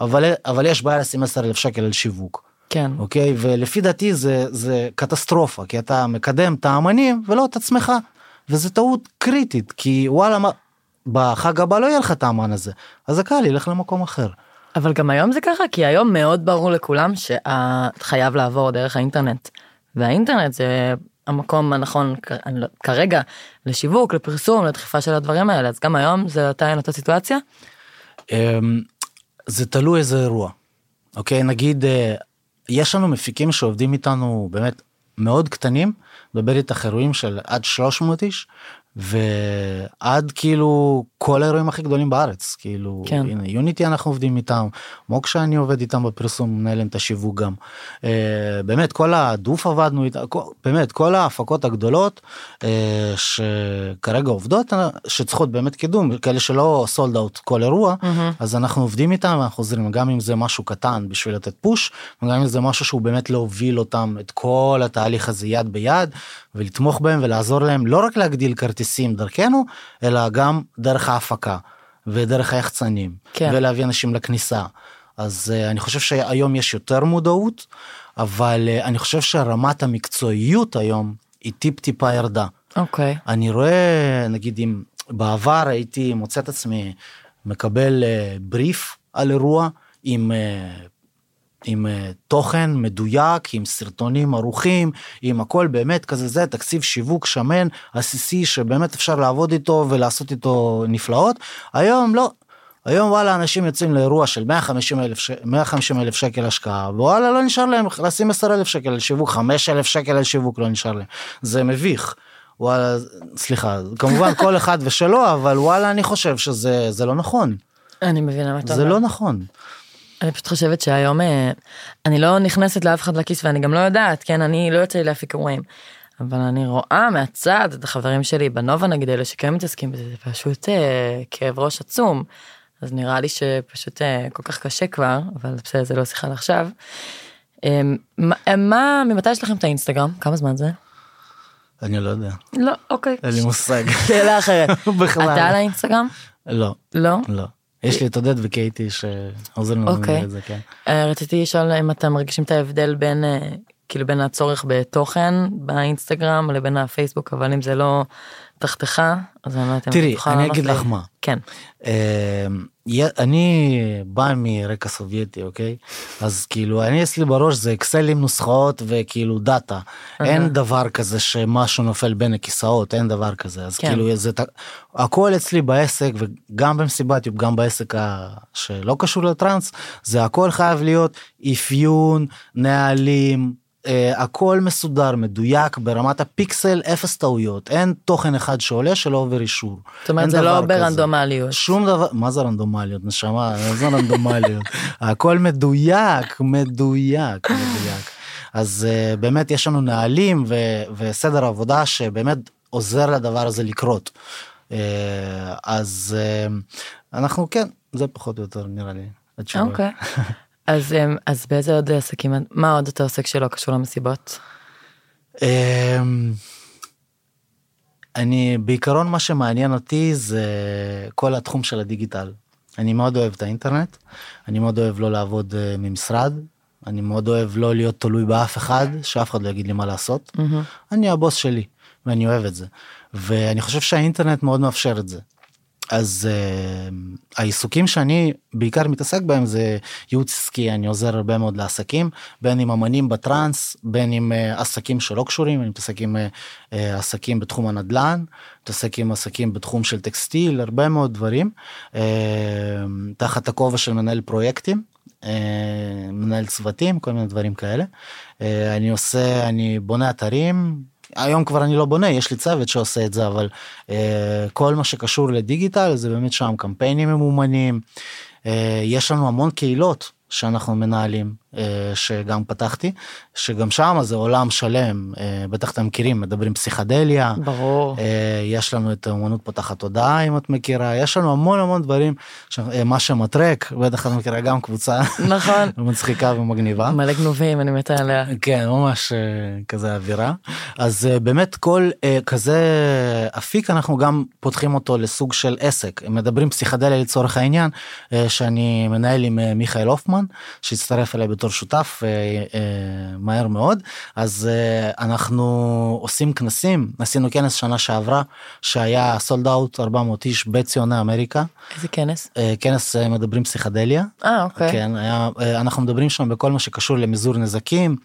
אבל אבל יש בעיה לשים 10 אלף שקל על שיווק. כן. אוקיי ולפי דעתי זה זה קטסטרופה כי אתה מקדם את האמנים ולא את עצמך וזה טעות קריטית כי וואלה מה בחג הבא לא יהיה לך את האמן הזה אז הקהל ילך למקום אחר. אבל גם היום זה ככה כי היום מאוד ברור לכולם שחייב לעבור דרך האינטרנט. והאינטרנט זה המקום הנכון לא- כרגע לשיווק לפרסום לדחיפה של הדברים האלה אז גם היום זה עדיין אותה סיטואציה. אמ, זה תלוי איזה אירוע. אוקיי נגיד אה, יש לנו מפיקים שעובדים איתנו באמת מאוד קטנים מדבר איתך אירועים של עד 300 איש ועד כאילו כל האירועים הכי גדולים בארץ כאילו כן. הנה יוניטי אנחנו עובדים איתם מוקשה אני עובד איתם בפרסום מנהל להם את השיווק גם uh, באמת כל הדוף עבדנו איתם באמת כל ההפקות הגדולות uh, שכרגע עובדות שצריכות באמת קידום כאלה שלא סולד אאוט כל אירוע mm-hmm. אז אנחנו עובדים איתם אנחנו עוזרים גם אם זה משהו קטן בשביל לתת פוש וגם אם זה משהו שהוא באמת להוביל אותם את כל התהליך הזה יד ביד ולתמוך בהם ולעזור להם לא רק להגדיל כרטיסים דרכנו אלא גם דרך ההפקה ודרך היחצנים כן. ולהביא אנשים לכניסה. אז uh, אני חושב שהיום יש יותר מודעות אבל uh, אני חושב שרמת המקצועיות היום היא טיפ טיפה ירדה. אוקיי. Okay. אני רואה נגיד אם בעבר הייתי מוצא את עצמי מקבל uh, בריף על אירוע עם uh, עם uh, תוכן מדויק עם סרטונים ערוכים עם הכל באמת כזה זה תקציב שיווק שמן עסיסי שבאמת אפשר לעבוד איתו ולעשות איתו נפלאות היום לא. היום וואלה אנשים יוצאים לאירוע של 150 אלף ש... 150 אלף שקל השקעה וואלה לא נשאר להם לשים 10 אלף שקל על שיווק 5 אלף שקל על שיווק לא נשאר להם זה מביך. וואלה סליחה כמובן כל אחד ושלו אבל וואלה אני חושב שזה זה לא נכון. אני מבינה מה אתה אומר. זה לא נכון. אני פשוט חושבת שהיום אה, אני לא נכנסת לאף אחד לכיס ואני גם לא יודעת כן אני לא יוצא לי להפיק אירועים. אבל אני רואה מהצד את החברים שלי בנובה נגיד אלה שכן מתעסקים בזה זה פשוט אה, כאב ראש עצום. אז נראה לי שפשוט אה, כל כך קשה כבר אבל בסדר זה לא שיחה לעכשיו. אה, מה, מה ממתי יש לכם את האינסטגרם כמה זמן זה? אני לא יודע. לא אוקיי. אין לי מושג. שאלה אחרת. בכלל. אתה על האינסטגרם? לא. לא? לא. יש לי את עודד וקייטי שעוזרים לנו אוקיי. את זה, כן. אה, רציתי לשאול אם אתם מרגישים את ההבדל בין אה, כאילו בין הצורך בתוכן באינסטגרם לבין הפייסבוק אבל אם זה לא תחתיך אז אני לא יודעת אם תראי אני אגיד לך מה. כן. אה, אני בא מרקע סובייטי אוקיי? אז כאילו אני אצלי בראש זה אקסלים נוסחאות וכאילו דאטה. אין דבר כזה שמשהו נופל בין הכיסאות אין דבר כזה. אז כן. כאילו זה הכל אצלי בעסק וגם במסיבתיוב גם בעסק שלא קשור לטראנס זה הכל חייב להיות אפיון נהלים אה, הכל מסודר מדויק ברמת הפיקסל אפס טעויות אין תוכן אחד שעולה שלא עובר אישור. זאת אומרת זה לא ברנדומליות. שום דבר מה זה רנדומליות נשמה מה זה רנדומליות הכל מדויק מדויק מדויק אז uh, באמת יש לנו נהלים ו- וסדר עבודה שבאמת עוזר לדבר הזה לקרות. Uh, אז uh, אנחנו כן זה פחות או יותר נראה לי. אוקיי. Okay. אז, אמ, אז באיזה עוד עסקים, מה עוד אתה עוסק שלא קשור למסיבות? אמ, אני בעיקרון מה שמעניין אותי זה כל התחום של הדיגיטל. אני מאוד אוהב את האינטרנט, אני מאוד אוהב לא לעבוד אה, ממשרד, אני מאוד אוהב לא להיות תלוי באף אחד, שאף אחד לא יגיד לי מה לעשות. Mm-hmm. אני הבוס שלי ואני אוהב את זה. ואני חושב שהאינטרנט מאוד מאפשר את זה. אז uh, העיסוקים שאני בעיקר מתעסק בהם זה ייעוץ עסקי אני עוזר הרבה מאוד לעסקים בין אם אמנים בטראנס בין אם uh, עסקים שלא קשורים אני מתעסק עם uh, uh, עסקים בתחום הנדל"ן מתעסק עם עסקים בתחום של טקסטיל הרבה מאוד דברים uh, תחת הכובע של מנהל פרויקטים מנהל צוותים כל מיני דברים כאלה. אני עושה אני בונה אתרים היום כבר אני לא בונה יש לי צוות שעושה את זה אבל uh, כל מה שקשור לדיגיטל זה באמת שם קמפיינים ממומנים uh, יש לנו המון קהילות שאנחנו מנהלים שגם פתחתי, שגם שם זה עולם שלם, אה, בטח אתם מכירים, מדברים פסיכדליה. ברור. אה, יש לנו את האמנות פותחת תודעה אם את מכירה, יש לנו המון המון דברים, אה, מה שמטרק, בטח את מכירה גם קבוצה נכון. מצחיקה ומגניבה. מלא גנובים, אני מתה עליה. כן ממש אה, כזה אווירה אז אה, באמת כל אה, כזה אפיק אנחנו גם פותחים אותו לסוג של עסק מדברים פסיכדליה לצורך העניין אה, שאני מנהל עם אה, מיכאל הופמן שהצטרף אליי בתור שותף אה, אה, מהר מאוד אז אה, אנחנו עושים כנסים עשינו כנס שנה שעברה שהיה sold out 400 איש בציוני אמריקה איזה כנס? אה, כנס אה, מדברים פסיכדליה. אה, אוקיי. כן, היה, אה, אנחנו מדברים שם בכל מה שקשור למזעור נזקים,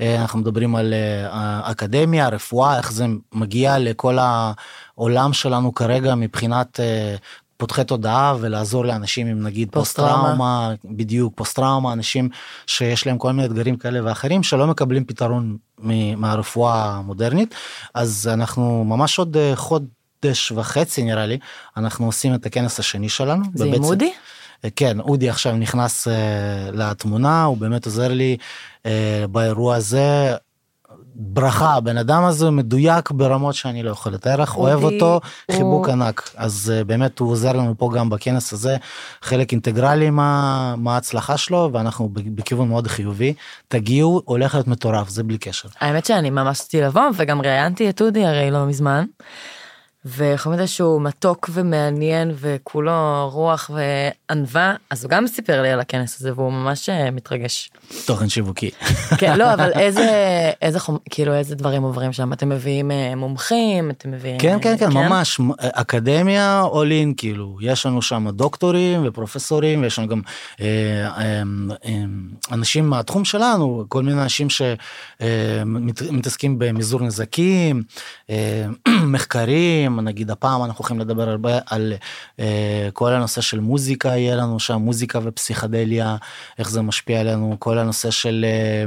אה, אנחנו מדברים על אה, אקדמיה, רפואה, איך זה מגיע לכל העולם שלנו כרגע מבחינת אה, פותחי תודעה ולעזור לאנשים עם נגיד פוסט. טראומה, בדיוק פוסט טראומה, אנשים שיש להם כל מיני אתגרים כאלה ואחרים שלא מקבלים פתרון מהרפואה המודרנית, אז אנחנו ממש עוד אה, חודש וחצי נראה לי, אנחנו עושים את הכנס השני שלנו. זה עם בבית- אודי? כן, אודי עכשיו נכנס uh, לתמונה, הוא באמת עוזר לי uh, באירוע הזה. ברכה, הבן אדם הזה מדויק ברמות שאני לא יכול לתאר לך, אוהב אותו, הוא- חיבוק ענק. אז uh, באמת הוא עוזר לנו פה גם בכנס הזה, חלק אינטגרלי מה, מההצלחה שלו, ואנחנו בכיוון מאוד חיובי. תגיעו, הולך להיות מטורף, זה בלי קשר. האמת שאני ממש רציתי לבוא וגם ראיינתי את אודי הרי לא מזמן. וחוץ מזה שהוא מתוק ומעניין וכולו רוח וענווה אז הוא גם סיפר לי על הכנס הזה והוא ממש אה, מתרגש. תוכן שיווקי. כן לא אבל איזה איזה חומ... כאילו איזה דברים עוברים שם אתם מביאים אה, מומחים אתם מביאים כן, אה, כן, כן, ממש, מ- אקדמיה עולין, כאילו, יש לנו שם דוקטורים ופרופסורים, ויש לנו גם אה, אה, אה, אנשים מהתחום שלנו, כל מיני אנשים שמתעסקים במזעור נזקים, אה, מחקרים, נגיד הפעם אנחנו הולכים לדבר הרבה על אה, כל הנושא של מוזיקה, יהיה לנו שם מוזיקה ופסיכדליה, איך זה משפיע עלינו, כל הנושא של אה,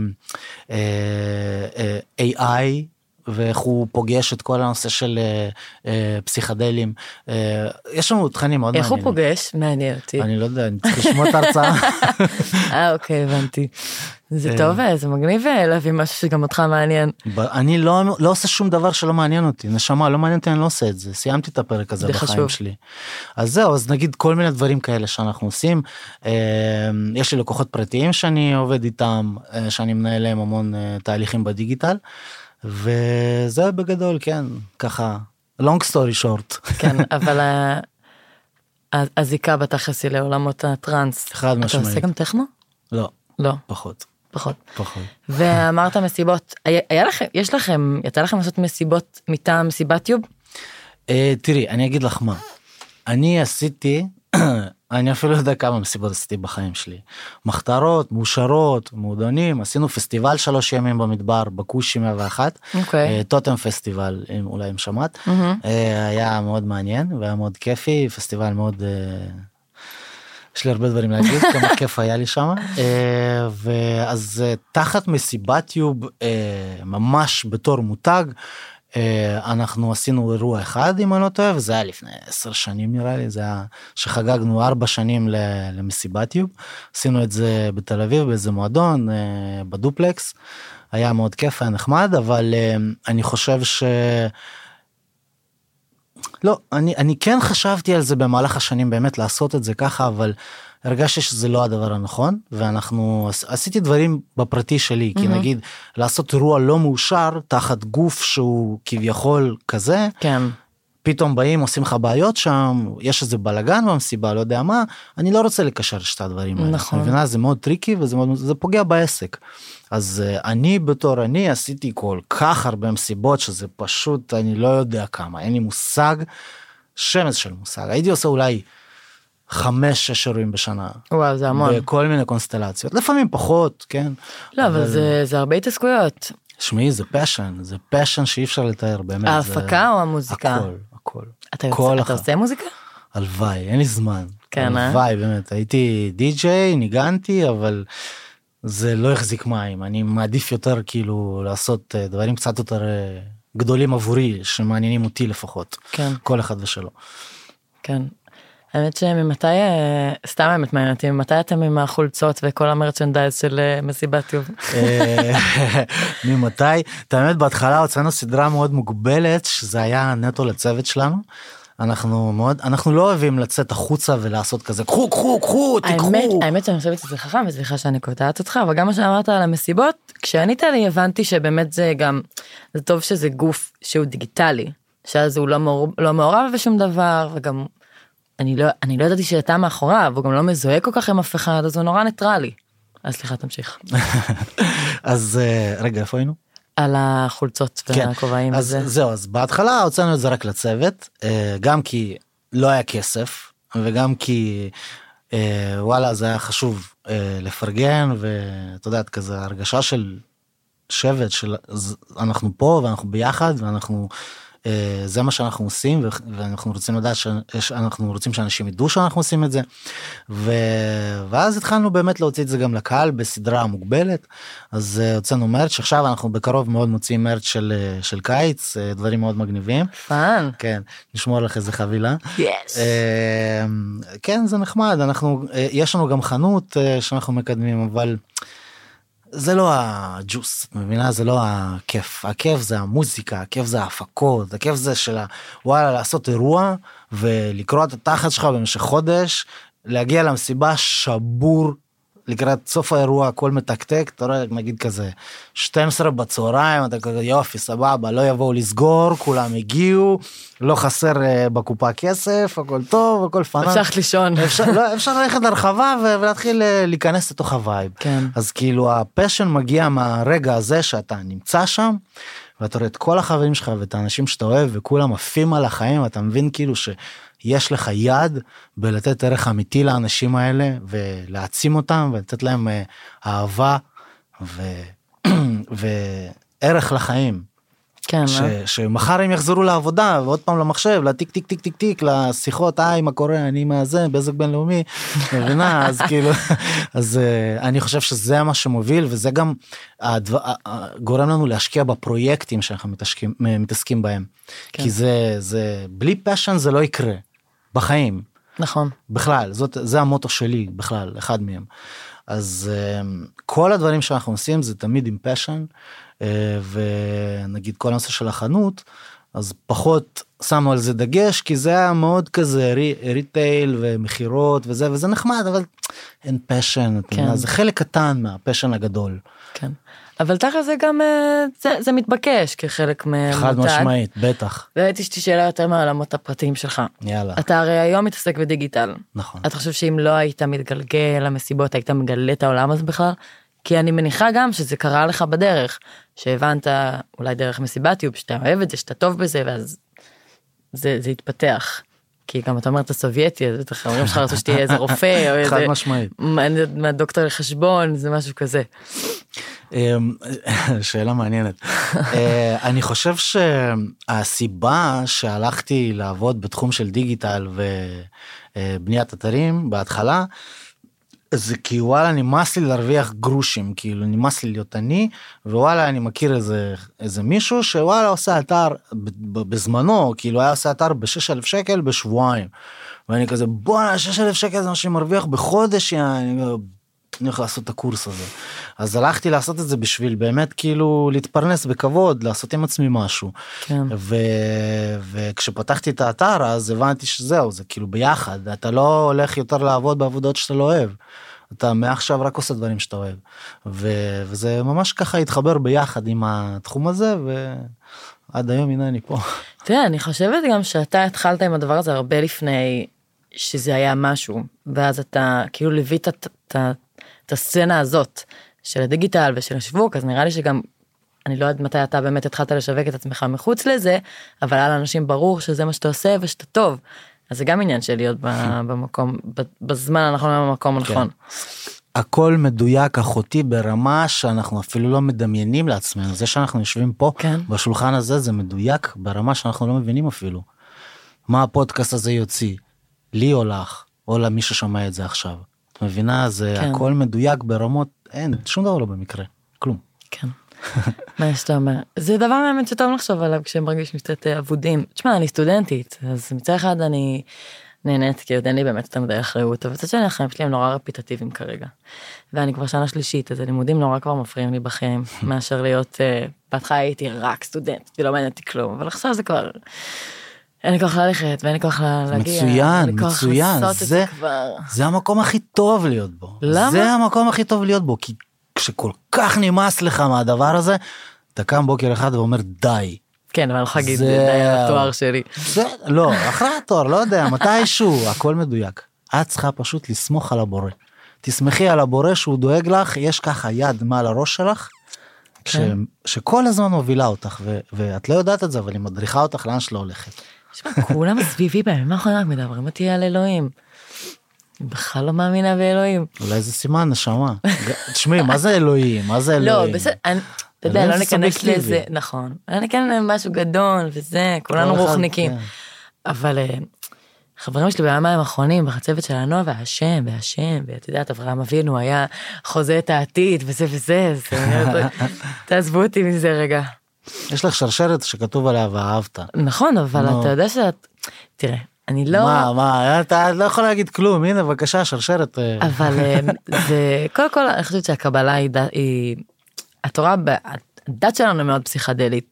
אה, אה, AI. ואיך הוא פוגש את כל הנושא של אה, אה, פסיכדלים. אה, יש לנו תכנים מאוד איך הוא מעניינים. פוגש מעניין אותי. אני לא יודע, אני צריך לשמוע את ההרצאה. אה אוקיי הבנתי. זה אה. טוב אה, זה מגניב אה, להביא משהו שגם אותך מעניין. אני לא, לא עושה שום דבר שלא מעניין אותי, נשמה, לא מעניין אותי, אני לא עושה את זה. סיימתי את הפרק הזה זה בחיים חשוב. שלי. אז זהו, אז נגיד כל מיני דברים כאלה שאנחנו עושים. אה, יש לי לקוחות פרטיים שאני עובד איתם, אה, שאני מנהל להם המון אה, תהליכים בדיגיטל. וזה בגדול, כן, ככה, long story short. כן אבל ה- ה- הזיקה בתכלס היא לעולמות הטראנס. חד אתה עושה משמעית. גם טכנו? לא, לא פחות, פחות. פחות. ואמרת מסיבות היה, היה לכם יש לכם יצא לכם לעשות מסיבות מטעם מסיבת טיוב? אה, תראי, אני אגיד לך מה. אני עשיתי, אני אפילו לא יודע כמה מסיבות עשיתי בחיים שלי. מחתרות, מאושרות, מועדונים, עשינו פסטיבל שלוש ימים במדבר, בכושי 101. אוקיי. אה, טוטם פסטיבל, אם אולי אם שמעת. אה, היה מאוד מעניין והיה מאוד כיפי, פסטיבל מאוד... אה, יש לי הרבה דברים להגיד, כמה כיף היה לי שם. אה, ואז תחת מסיבת יוב, ממש בתור מותג, אנחנו עשינו אירוע אחד אם אני לא טועה, וזה היה לפני עשר שנים נראה לי, זה היה שחגגנו ארבע שנים למסיבת יוב. עשינו את זה בתל אביב באיזה מועדון, אה, בדופלקס. היה מאוד כיף, היה נחמד, אבל אה, אני חושב ש... לא, אני, אני כן חשבתי על זה במהלך השנים באמת לעשות את זה ככה, אבל הרגשתי שזה לא הדבר הנכון, ואנחנו, עש- עשיתי דברים בפרטי שלי, כי נגיד לעשות אירוע לא מאושר תחת גוף שהוא כביכול כזה, כן. פתאום באים עושים לך בעיות שם, יש איזה בלאגן במסיבה, לא יודע מה, אני לא רוצה לקשר את שתי הדברים האלה. נכון. מבינה? זה מאוד tricky וזה מאוד, זה פוגע בעסק. אז uh, אני בתור אני עשיתי כל כך הרבה מסיבות שזה פשוט אני לא יודע כמה, אין לי מושג, שמץ של מושג. הייתי עושה אולי חמש שש אירועים בשנה. וואו זה המון. בכל מיני קונסטלציות, לפעמים פחות, כן. לא אבל זה זה הרבה התעסקויות. שמעי זה פשן, זה פשן שאי אפשר לתאר באמת. זה- ההפקה או המוזיקה? הכל, הכל. אתה כל יוצא- אתה. עושה מוזיקה? הלוואי, אין לי זמן. כן, אה? הלוואי, באמת. הייתי די-ג'יי, ניגנתי, אבל זה לא החזיק מים. אני מעדיף יותר כאילו לעשות אה, דברים קצת יותר אה, גדולים עבורי, שמעניינים אותי לפחות. כן. כל אחד ושלו. כן. האמת שממתי, אה, סתם האמת מעניין אותי, ממתי אתם עם החולצות וכל המרצ'נדייז של אה, מסיבת יוב? אה, ממתי? את האמת בהתחלה הוצאנו סדרה מאוד מוגבלת שזה היה נטו לצוות שלנו. אנחנו מאוד אנחנו לא אוהבים לצאת החוצה ולעשות כזה קחו קחו קחו תיקחו. האמת, האמת שאני חושבת שזה חכם וסליחה שאני קוטעת אותך אבל גם מה שאמרת על המסיבות כשענית לי הבנתי שבאמת זה גם זה טוב שזה גוף שהוא דיגיטלי שאז הוא לא, מעור, לא מעורב בשום דבר וגם אני לא אני לא ידעתי שאתה מאחוריו הוא גם לא מזוהה כל כך עם אף אחד אז הוא נורא ניטרלי. אז סליחה תמשיך. אז אה, רגע איפה היינו? על החולצות כן, והכובעים אז וזה. זהו אז בהתחלה הוצאנו את זה רק לצוות אה, גם כי לא היה כסף וגם כי אה, וואלה זה היה חשוב לפרגן ואת יודעת כזה הרגשה של שבט של אנחנו פה ואנחנו ביחד ואנחנו זה מה שאנחנו עושים ואנחנו רוצים לדעת שאנחנו רוצים שאנשים ידעו שאנחנו עושים את זה. ו... ואז התחלנו באמת להוציא את זה גם לקהל בסדרה מוגבלת. אז אה, הוצאנו merch עכשיו אנחנו בקרוב מאוד מוציאים merch של אה, של קיץ אה, דברים מאוד מגניבים. fun. כן נשמור לך איזה חבילה. אה, כן זה נחמד. אנחנו אה, יש לנו גם חנות אה, שאנחנו מקדמים אבל זה לא הג'וס מבינה? זה לא הכיף. הכיף זה המוזיקה הכיף זה ההפקות הכיף זה של וואלה לעשות אירוע ולקרוע את התחת שלך במשך חודש להגיע למסיבה שבור לקראת סוף האירוע הכל מתקתק אתה רואה נגיד כזה 12 בצהריים אתה כזה יופי סבבה לא יבואו לסגור כולם הגיעו לא חסר אה, בקופה כסף הכל טוב הכל פאנן. אפשר לישון. אפשר, לא, אפשר ללכת לרחבה ולהתחיל אה, להיכנס לתוך ה vibe. כן. אז כאילו ה passion מגיע מהרגע הזה שאתה נמצא שם ואתה רואה את כל החברים שלך ואת האנשים שאתה אוהב וכולם עפים על החיים ואתה מבין כאילו שיש לך יד בלתת ערך אמיתי לאנשים האלה ולהעצים אותם ולתת להם אה, אהבה ו... וערך לחיים. כן. ש, אה? שמחר הם יחזרו לעבודה ועוד פעם למחשב לטיק טיק טיק טיק טיק לשיחות היי מה קורה אני מה זה בזק בינלאומי מבינה אז כאילו אז אה, אני חושב שזה מה שמוביל וזה גם הדבר, גורם לנו להשקיע בפרויקטים שאנחנו מתעסקים, מתעסקים בהם כן. כי זה זה בלי passion זה לא יקרה בחיים נכון. בכלל זאת זה המוטו שלי בכלל אחד מהם אז אה, כל הדברים שאנחנו עושים זה תמיד עם passion ונגיד כל הנושא של החנות אז פחות שמנו על זה דגש כי זה היה מאוד כזה re, retail ומכירות וזה וזה נחמד אבל אין passion כן. זה חלק קטן מה passion הגדול כן. אבל תכף זה גם אה, זה, זה מתבקש כחלק מהמותג. חד משמעית בטח והייתי יש לי שאלה יותר מהעולמות הפרטיים שלך. יאללה אתה הרי היום מתעסק בדיגיטל. נכון אתה חושב שאם לא היית מתגלגל למסיבות היית מגלה את העולם הזה בכלל? כי אני מניחה גם שזה קרה לך בדרך שהבנת אולי דרך מסיבת יוב שאתה אוהב את זה שאתה טוב בזה ואז זה, זה התפתח. כי גם אתה אומר את הסובייטי אז בטח ההורים שלך רצו שתהיה איזה רופא או חד איזה משמעית מה- מהדוקטור לחשבון זה משהו כזה. אמ, שאלה מעניינת. אה, אני חושב שהסיבה שהלכתי לעבוד בתחום של דיגיטל ובניית אתרים בהתחלה זה כי וואלה נמאס לי להרוויח גרושים כאילו נמאס לי להיות אני ווואלה אני מכיר איזה איזה מישהו שוואלה עושה אתר בזמנו כאילו היה עושה אתר ב-6,000 שקל בשבועיים. ואני כזה בואנה 6,000 שקל זה מה שאני מרוויח בחודש יעני, אני הולך לעשות את הקורס הזה. אז הלכתי לעשות את זה בשביל באמת כאילו להתפרנס בכבוד לעשות עם עצמי משהו. כן. ו... וכשפתחתי את האתר אז הבנתי שזהו זה כאילו ביחד אתה לא הולך יותר לעבוד בעבודות שאתה לא אוהב. אתה מעכשיו רק עושה דברים שאתה אוהב ו... וזה ממש ככה התחבר ביחד עם התחום הזה ועד היום הנה אני פה. תראה אני חושבת גם שאתה התחלת עם הדבר הזה הרבה לפני שזה היה משהו ואז אתה כאילו ליווית את- את הסצנה הזאת של הדיגיטל ושל השיווק אז נראה לי שגם אני לא יודעת מתי אתה באמת התחלת לשווק את עצמך מחוץ לזה אבל היה לאנשים ברור שזה מה שאתה עושה ושאתה טוב. אז זה גם עניין של להיות במקום בזמן הנכון במקום הנכון. הכל מדויק אחותי ברמה שאנחנו אפילו לא מדמיינים לעצמנו זה שאנחנו יושבים פה כן. בשולחן הזה זה מדויק ברמה שאנחנו לא מבינים אפילו. מה הפודקאסט הזה יוציא לי או לך או למי ששומע את זה עכשיו. את מבינה זה כן. הכל מדויק ברמות אין שום דבר לא במקרה כלום. כן. מה שאתה אומר זה דבר באמת שטוב לחשוב עליו כשמרגישים קצת אה, אבודים. תשמע אני סטודנטית אז מצד אחד אני נהנית, כי עוד אין לי באמת יותר מדי אחריות, אבל מצד שני החיים שלי הם נורא רפיטטיביים כרגע. ואני כבר שנה שלישית, אז הלימודים נורא כבר מפריעים לי בחיים, מאשר להיות, uh, בהתחלה הייתי רק סטודנט, זה לא מעניין אותי כלום, אבל עכשיו זה כבר, אין לי כוח ללכת, ואין לי כוח לה- להגיע, מצוין, מצוין, זה- זה המקום הכי טוב להיות בו. למה? זה המקום הכי טוב להיות בו, כי כשכל כך נמאס לך מהדבר הזה, אתה קם בוקר אחד ואומר די. כן, אבל אני יכולה להגיד, זה- די על התואר שלי. זה, לא, אחרי התואר, לא יודע, מתישהו, הכל מדויק. את צריכה פשוט לסמוך על הבורא. תסמכי על הבורא שהוא דואג לך, יש ככה יד מעל הראש שלך, ש, כן. שכל הזמן מובילה אותך, ו, ואת לא יודעת את זה, אבל היא מדריכה אותך לאן שלא הולכת. תשמע, כולם סביבי בימים האחרונים רק מדברים אותי על אלוהים. אני בכלל לא מאמינה באלוהים. אולי זה סימן נשמה. תשמעי, מה זה אלוהים? מה זה אלוהים? לא, בסדר, אתה יודע, לא ניכנס. לזה, נכון. לא ניכנס למשהו גדול וזה, כולנו רוחניקים. כן. אבל אה, חברים שלי בימים האחרונים בחצבת של הנועה והשם והשם ואת יודעת אברהם אבינו היה חוזה את העתיד וזה וזה אז אומרת, תעזבו אותי מזה רגע. יש לך שרשרת שכתוב עליה ואהבת. נכון אבל נו. אתה יודע שאת תראה אני לא מה, מה, אתה לא יכול להגיד כלום, הנה בבקשה, שרשרת. אה, אבל אה, זה קודם כל אני חושבת שהקבלה היא, היא התורה הדת שלנו מאוד פסיכדלית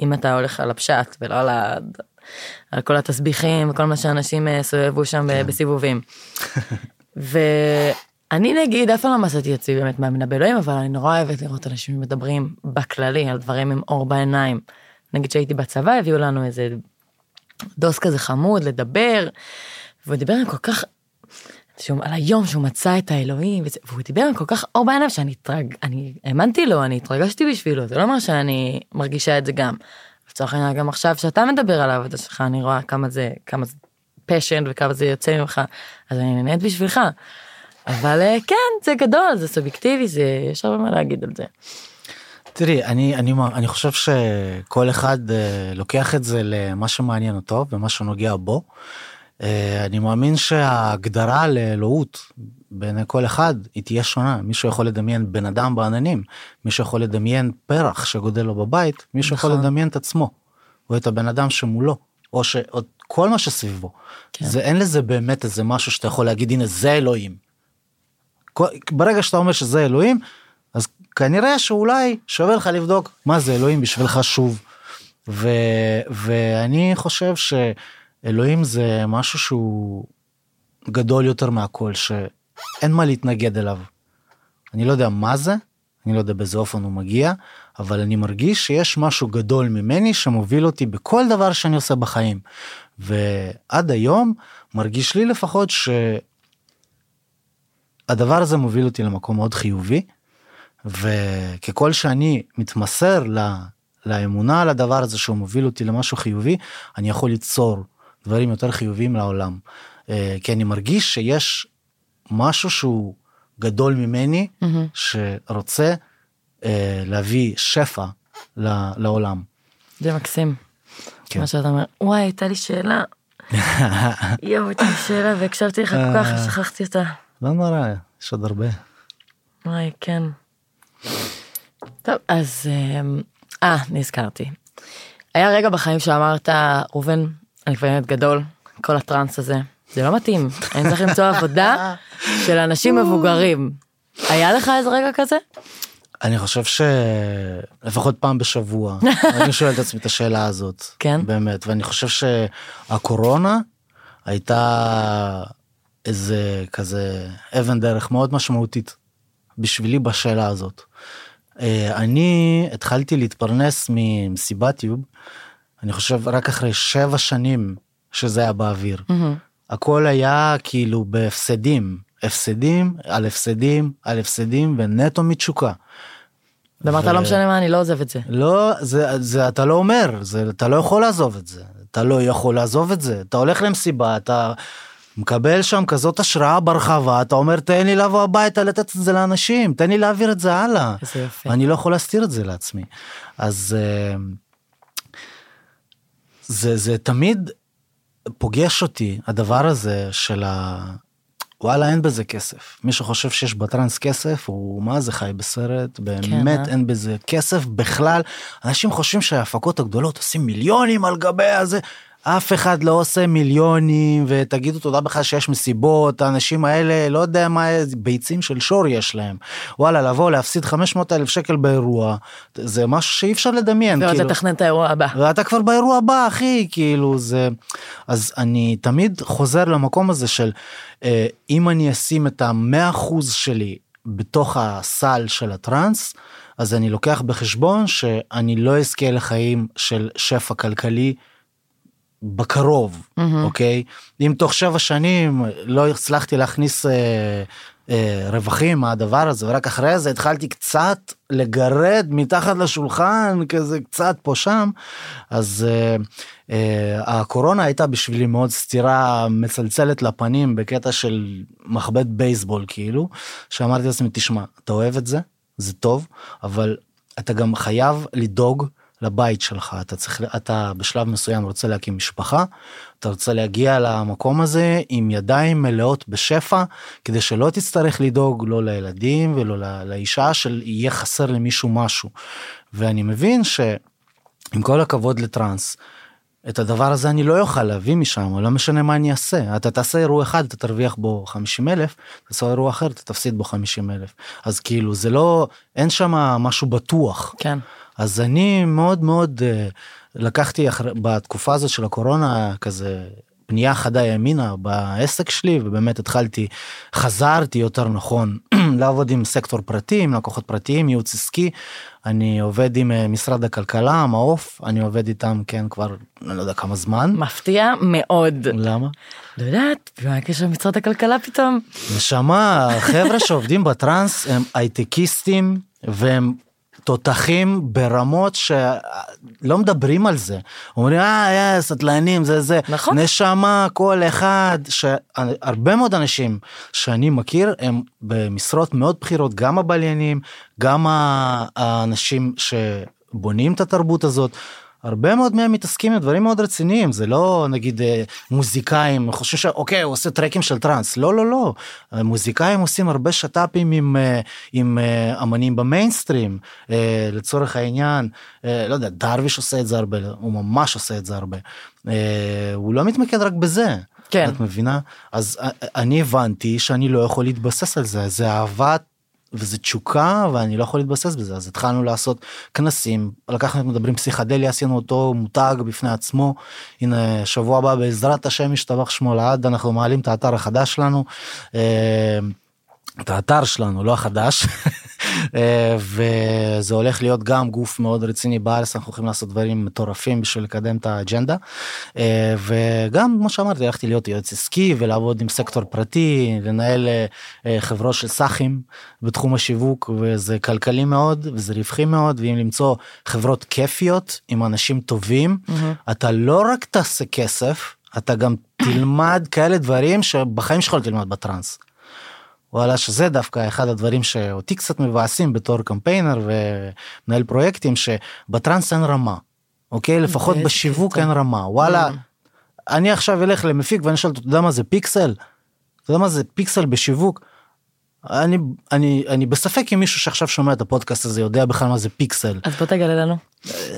אם אתה הולך על הפשט ולא על, ה, על כל התסביכים וכל מה שאנשים אה, סובבו שם כן. בסיבובים. ואני נגיד אף פעם לא מצאתי עצמי באמת מאמינה באלוהים אבל אני נורא אוהבת לראות אנשים מדברים בכללי על דברים עם אור בעיניים. נגיד שהייתי בצבא הביאו לנו איזה דוס כזה חמוד לדבר והוא דיבר עם כל כך שהוא, על היום שהוא מצא את האלוהים וזה, והוא דיבר עם כל כך אור בעיניים שאני התרג, אני האמנתי לו אני התרגשתי בשבילו זה לא אומר שאני מרגישה את זה גם. לצורך העניין גם עכשיו שאתה מדבר על העבודה שלך אני רואה כמה זה כמה זה פשן וכמה זה יוצא ממך אז אני נהנית בשבילך. אבל אה, כן זה גדול זה סובייקטיבי זה יש הרבה מה להגיד על זה. תראי, אני, אני, אני חושב שכל אחד אה, לוקח את זה למה שמעניין אותו ומה שנוגע בו. אה, אני מאמין שההגדרה לאלוהות בעיני כל אחד היא תהיה שונה. מישהו יכול לדמיין בן אדם בעננים, מישהו יכול לדמיין פרח שגודל לו בבית, מישהו יכול נכון. לדמיין את עצמו, או את הבן אדם שמולו, או, ש, או כל מה שסביבו. כן. זה אין לזה באמת איזה משהו שאתה יכול להגיד הנה זה אלוהים. ברגע שאתה אומר שזה אלוהים אז כנראה שאולי שווה לך לבדוק מה זה אלוהים בשבילך שוב. ו, ואני חושב שאלוהים זה משהו שהוא גדול יותר מהכל שאין מה להתנגד אליו. אני לא יודע מה זה, אני לא יודע באיזה אופן הוא מגיע, אבל אני מרגיש שיש משהו גדול ממני שמוביל אותי בכל דבר שאני עושה בחיים. ועד היום מרגיש לי לפחות שהדבר הזה מוביל אותי למקום מאוד חיובי, וככל שאני מתמסר ל, לאמונה על הדבר הזה שהוא מוביל אותי למשהו חיובי, אני יכול ליצור דברים יותר חיוביים לעולם. אה, כי אני מרגיש שיש משהו שהוא גדול ממני, מהמם. שרוצה אה, להביא שפע לעולם. זה מקסים. כן. מה שאתה אומר וואי הייתה לי שאלה. יואו הייתה לי שאלה והקשבתי לך כל כך אה. שכחתי אותה. לא נורא, יש עוד הרבה. וואי כן. טוב אז אמ, אה נזכרתי. היה רגע בחיים שאמרת ראובן אני כבר ילד גדול כל הטראנס הזה זה לא מתאים אני צריך למצוא עבודה של אנשים מבוגרים. היה לך איזה רגע כזה? אני חושב שלפחות פעם בשבוע אני שואל את עצמי את השאלה הזאת. כן? באמת, ואני חושב שהקורונה הייתה איזה כזה אבן דרך מאוד משמעותית בשבילי בשאלה הזאת. אה, אני התחלתי להתפרנס ממסיבת יוב, אני חושב רק אחרי שבע שנים שזה היה באוויר. מהמם. הכל היה כאילו בהפסדים, הפסדים על הפסדים על הפסדים ונטו מתשוקה. ואמרת ו- לא משנה מה אני לא עוזב את זה. לא זה זה אתה לא אומר זה אתה לא יכול לעזוב את זה אתה לא יכול לעזוב את זה אתה הולך למסיבה אתה מקבל שם כזאת השראה ברחבה אתה אומר תן לי לבוא הביתה לתת את זה לאנשים תן לי להעביר את זה הלאה. איזה יופי. אני לא יכול להסתיר את זה לעצמי. אז אה, זה זה תמיד פוגש אותי הדבר הזה של ה... וואלה אין בזה כסף. מי שחושב שיש בטראנס כסף הוא מה זה חי בסרט? באמת אה? אין בזה כסף בכלל. אנשים חושבים שההפקות הגדולות עושים מיליונים על גבי הזה אף אחד לא עושה מיליונים ותגידו תודה בכלל שיש מסיבות האנשים האלה לא יודע מה ביצים של שור יש להם וואלה לבוא להפסיד 500 אלף שקל באירוע זה משהו שאי אפשר לדמיין ועוד כאילו. לתכנן את האירוע הבא. ואתה כבר באירוע הבא אחי כאילו זה אז אני תמיד חוזר למקום הזה של אה, אם אני אשים את המאה אחוז שלי בתוך הסל של הטראנס אז אני לוקח בחשבון שאני לא אזכה לחיים של שפע כלכלי בקרוב אוקיי? אם תוך שבע שנים לא הצלחתי להכניס אה, אה, רווחים מהדבר הזה ורק אחרי זה התחלתי קצת לגרד מתחת לשולחן כזה קצת פה שם אז אה, אה, הקורונה הייתה בשבילי מאוד סתירה מצלצלת לפנים בקטע של מחבט בייסבול כאילו שאמרתי לעצמי תשמע אתה אוהב את זה זה טוב אבל אתה גם חייב לדאוג לבית שלך אתה צריך אתה בשלב מסוים רוצה להקים משפחה אתה רוצה להגיע למקום הזה עם ידיים מלאות בשפע כדי שלא תצטרך לדאוג לא לילדים ולא לא, לאישה של יהיה חסר למישהו משהו ואני מבין שעם כל הכבוד לטראנס. את הדבר הזה אני לא אוכל להביא משם לא משנה מה אני אעשה אתה תעשה אירוע אחד אתה תרוויח בו 50 אלף תעשה אירוע אחר אתה תפסיד בו 50 אלף אז כאילו זה לא אין שם משהו בטוח כן. אז אני מאוד מאוד uh, לקחתי בתקופה הזאת של הקורונה כזה פנייה חדה ימינה בעסק שלי ובאמת התחלתי חזרתי יותר נכון לעבוד עם סקטור פרטי עם לקוחות פרטיים ייעוץ עסקי אני עובד עם uh, משרד הכלכלה מעוף אני עובד איתם כן כבר לא יודע כמה זמן מפתיע מאוד. למה לא יודעת, מה הקשר למשרד הכלכלה פתאום? נשמה חבר'ה שעובדים בטראנס הם הייטקיסטים והם תותחים ברמות שלא מדברים על זה אומרים אה אה, סטלנים זה זה נכון. נשמה כל אחד שהרבה מאוד אנשים שאני מכיר הם במשרות מאוד בכירות גם הבליינים גם האנשים שבונים את התרבות הזאת. הרבה מאוד מהם מתעסקים עם דברים מאוד רציניים זה לא נגיד אה, מוזיקאים חושבים שאוקיי הוא עושה טרקים של טראנס לא לא לא מוזיקאים עושים הרבה שת"פים עם אה, עם אה, אמנים במיינסטרים אה, לצורך העניין אה, לא יודע דרוויש עושה את זה הרבה הוא ממש עושה את זה הרבה אה, הוא לא מתמקד רק בזה. כן. את מבינה אז אה, אני הבנתי שאני לא יכול להתבסס על זה זה אהבת וזה תשוקה ואני לא יכול להתבסס בזה. אז התחלנו לעשות כנסים לקחנו מדברים פסיכדליה עשינו אותו מותג בפני עצמו. הנה שבוע הבא בעזרת השם ישתבח שמו לעד אנחנו מעלים את האתר החדש שלנו. אה, את האתר שלנו לא החדש וזה הולך להיות גם גוף מאוד רציני בארץ אנחנו הולכים לעשות דברים מטורפים בשביל לקדם את האג'נדה אה, וגם כמו שאמרתי הלכתי להיות יועץ עסקי ולעבוד עם סקטור פרטי לנהל אה, חברות של סאחים בתחום השיווק וזה כלכלי מאוד וזה רווחי מאוד ואם למצוא חברות כיפיות עם אנשים טובים אתה לא רק תעשה כסף אתה גם תלמד כאלה דברים שבחיים שלך לא תלמד בטראנס. וואלה שזה דווקא אחד הדברים שאותי קצת מבאסים בתור קמפיינר ומנהל פרויקטים שבטראנס אין רמה. אוקיי לפחות איזה בשיווק. אין רמה וואלה אני עכשיו אלך למפיק ואני שואל אתה יודע מה זה פיקסל? אתה יודע מה זה פיקסל בשיווק? אני אני אני בספק אם מישהו שעכשיו שומע את הפודקאסט הזה יודע בכלל מה זה פיקסל. אז בוא תגלה לנו.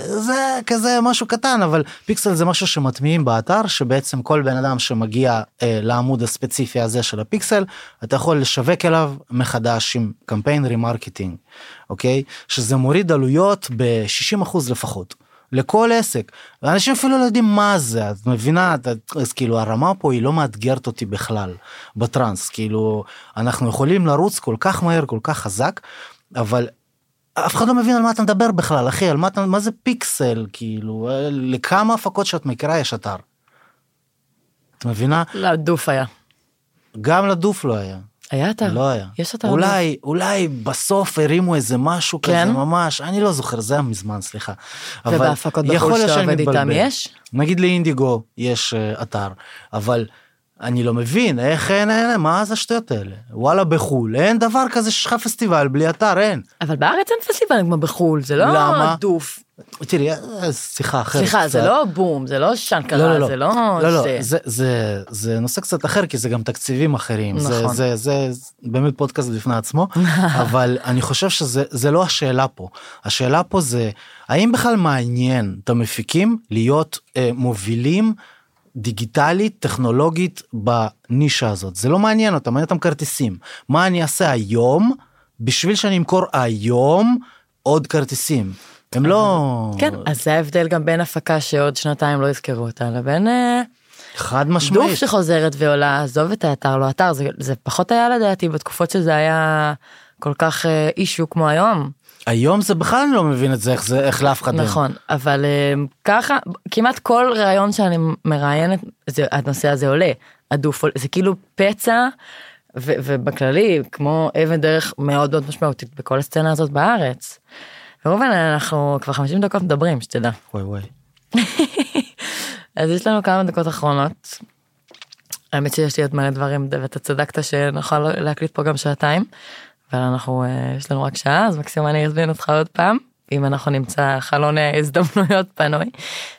זה כזה משהו קטן אבל פיקסל זה משהו שמטמיעים באתר שבעצם כל בן אדם שמגיע אה, לעמוד הספציפי הזה של הפיקסל אתה יכול לשווק אליו מחדש עם קמפיין remarketing אוקיי שזה מוריד עלויות ב-60% לפחות. לכל עסק ואנשים אפילו לא יודעים מה זה את מבינה את, אז כאילו הרמה פה היא לא מאתגרת אותי בכלל בטראנס כאילו אנחנו יכולים לרוץ כל כך מהר כל כך חזק אבל אף אחד לא מבין על מה אתה מדבר בכלל אחי על מה אתה מה זה פיקסל כאילו לכמה הפקות שאת מכירה יש אתר. את מבינה לא, דוף היה. גם לדוף לא היה. היה אתר. לא היה. יש אתר. אולי אולי בסוף הרימו איזה משהו כן? כזה ממש אני לא זוכר זה היה מזמן סליחה. ובהפקות בחו"ל שאתה עובד איתם. יש? נגיד לאינדיגו יש אה, אתר אבל אני לא מבין איך אין, אין, אין מה זה השטויות האלה וואלה בחול אין דבר כזה שיש לך פסטיבל בלי אתר אין. אבל בארץ אין פסטיבלים כמו בחו"ל, זה לא למה? דוף. תראי אה, שיחה אחרת. סליחה, זה. לא בום, זה לא שנקרה, זה לא לא, לא, זה. זה, זה, זה נושא קצת אחר כי זה גם תקציבים אחרים נכון. זה, באמת פודקאסט בפני עצמו אבל אני חושב שזה זה לא השאלה פה השאלה פה זה האם בכלל מעניין את המפיקים להיות אה, מובילים דיגיטלית, טכנולוגית בנישה הזאת. זה לא מעניין אותם, מעניין אותם כרטיסים. מה אני אעשה היום בשביל שאני אמכור היום עוד כרטיסים. הם לא... כן, אז זה ההבדל גם בין הפקה שעוד שנתיים לא יזכרו אותה לבין אה, חד דוף משמעית. שחוזרת ועולה, עזוב את האתר לא אתר, זה, זה פחות היה לדעתי בתקופות שזה היה כל כך אה, אישו כמו היום. היום זה בכלל אני לא מבין את זה, איך זה, איך לאף אחד אין. נכון, אבל אה, ככה, כמעט כל ראיון שאני מראיינת, זה, הנושא הזה עולה, הדוף, עולה, זה כאילו פצע, ו, ובכללי, כמו אבן דרך מאוד מאוד משמעותית בכל הסצנה הזאת בארץ. וראובן, אנחנו כבר 50 דקות מדברים, שתדע. וואי וואי. אז יש לנו כמה דקות אחרונות. האמת שיש לי עוד מלא דברים ואתה צדקת שנוכל להקליט פה גם שעתיים. אבל אנחנו אה, יש לנו רק שעה אז מקסימום אני אזמין אותך עוד פעם אם אנחנו נמצא חלון אה, הזדמנויות פנוי.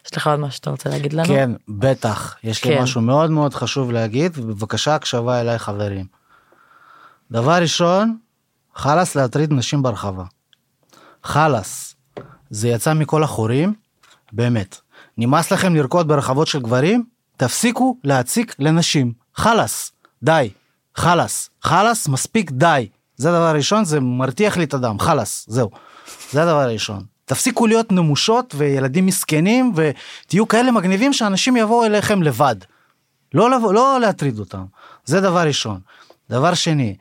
יש לך עוד משהו שאתה רוצה להגיד לנו? כן, בטח. יש לי כן. משהו מאוד מאוד חשוב להגיד, ובבקשה הקשבה אליי חברים. דבר ראשון, חלאס להטריד נשים ברחבה. חלאס. זה יצא מכל החורים, באמת. נמאס לכם לרקוד ברחבות של גברים? תפסיקו להציק לנשים. חלאס. די. חלאס. חלאס, מספיק די. זה הדבר הראשון, זה מרתיח לי את הדם. חלאס. זהו. זה הדבר הראשון. תפסיקו להיות נמושות וילדים מסכנים ותהיו כאלה מגניבים שאנשים יבואו אליכם לבד. לא, לבוא, לא להטריד אותם. זה דבר ראשון. דבר שני,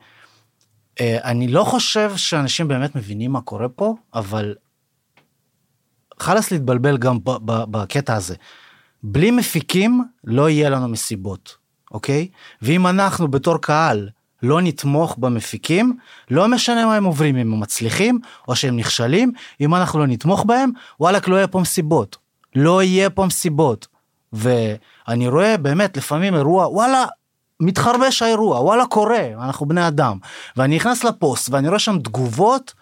אני לא חושב שאנשים באמת מבינים מה קורה פה, אבל חלאס להתבלבל גם בקטע הזה. בלי מפיקים לא יהיה לנו מסיבות, אוקיי? ואם אנחנו בתור קהל לא נתמוך במפיקים, לא משנה מה הם עוברים, אם הם מצליחים או שהם נכשלים, אם אנחנו לא נתמוך בהם, וואלכ לא יהיה פה מסיבות. לא יהיה פה מסיבות. ואני רואה באמת לפעמים אירוע, וואלה, מתחרבש האירוע, וואלה קורה, אנחנו בני אדם. ואני נכנס לפוסט ואני רואה שם תגובות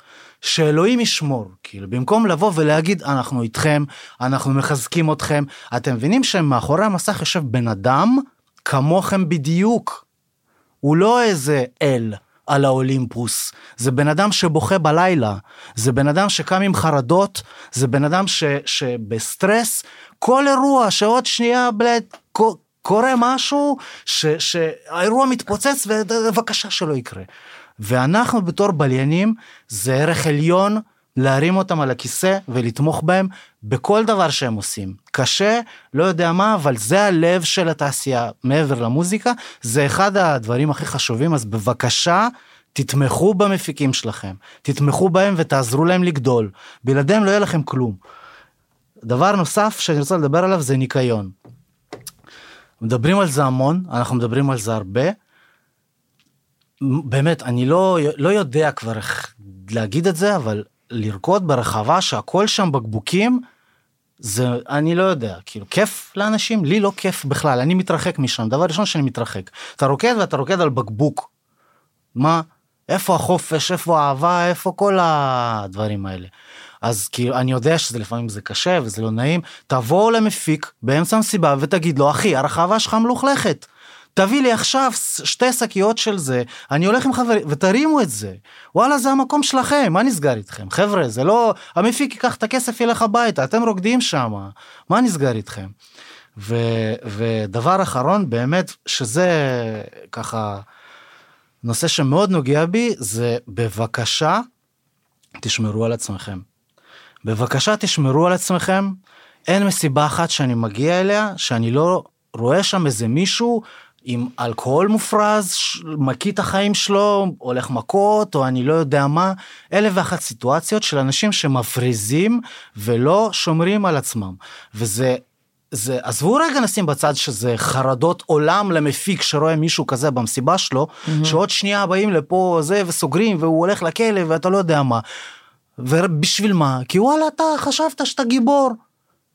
שאלוהים ישמור, כאילו במקום לבוא ולהגיד אנחנו איתכם, אנחנו מחזקים אתכם, אתם מבינים שמאחורי המסך יושב בן אדם כמוכם בדיוק. הוא לא איזה אל על האולימפוס, זה בן אדם שבוכה בלילה, זה בן אדם שקם עם חרדות, זה בן אדם ש, שבסטרס, כל אירוע שעוד שנייה בלד, קורה משהו ש, שהאירוע מתפוצץ ובבקשה שלא יקרה. ואנחנו בתור בליינים זה ערך עליון להרים אותם על הכיסא ולתמוך בהם בכל דבר שהם עושים. קשה, לא יודע מה, אבל זה הלב של התעשייה מעבר למוזיקה, זה אחד הדברים הכי חשובים, אז בבקשה, תתמכו במפיקים שלכם, תתמכו בהם ותעזרו להם לגדול, בלעדיהם לא יהיה לכם כלום. דבר נוסף שאני רוצה לדבר עליו זה ניקיון. מדברים על זה המון, אנחנו מדברים על זה הרבה. באמת, אני לא, לא יודע כבר איך להגיד את זה, אבל לרקוד ברחבה שהכל שם בקבוקים, זה, אני לא יודע, כאילו, כיף לאנשים? לי לא כיף בכלל, אני מתרחק משם, דבר ראשון שאני מתרחק. אתה רוקד ואתה רוקד על בקבוק. מה? איפה החופש, איפה האהבה, איפה כל הדברים האלה. אז כאילו אני יודע שזה לפעמים זה קשה וזה לא נעים תבואו למפיק באמצע המסיבה ותגיד לו אחי הרחבה שלך מלוכלכת. תביא לי עכשיו שתי שקיות של זה אני הולך עם חברים ותרימו את זה וואלה זה המקום שלכם מה נסגר איתכם חבר'ה זה לא המפיק ייקח את הכסף ילך הביתה אתם רוקדים שם מה נסגר איתכם. ו, ודבר אחרון באמת שזה ככה נושא שמאוד נוגע בי זה בבקשה תשמרו על עצמכם. בבקשה תשמרו על עצמכם, אין מסיבה אחת שאני מגיע אליה שאני לא רואה שם איזה מישהו עם אלכוהול מופרז, מקיא את החיים שלו, הולך מכות או אני לא יודע מה, אלף ואחת סיטואציות של אנשים שמפריזים ולא שומרים על עצמם. וזה זה עזבו רגע נשים בצד שזה חרדות עולם למפיק שרואה מישהו כזה במסיבה שלו mm-hmm. שעוד שנייה באים לפה זה וסוגרים והוא הולך לכלא ואתה לא יודע מה. ובשביל מה? כי וואלה אתה חשבת שאתה גיבור.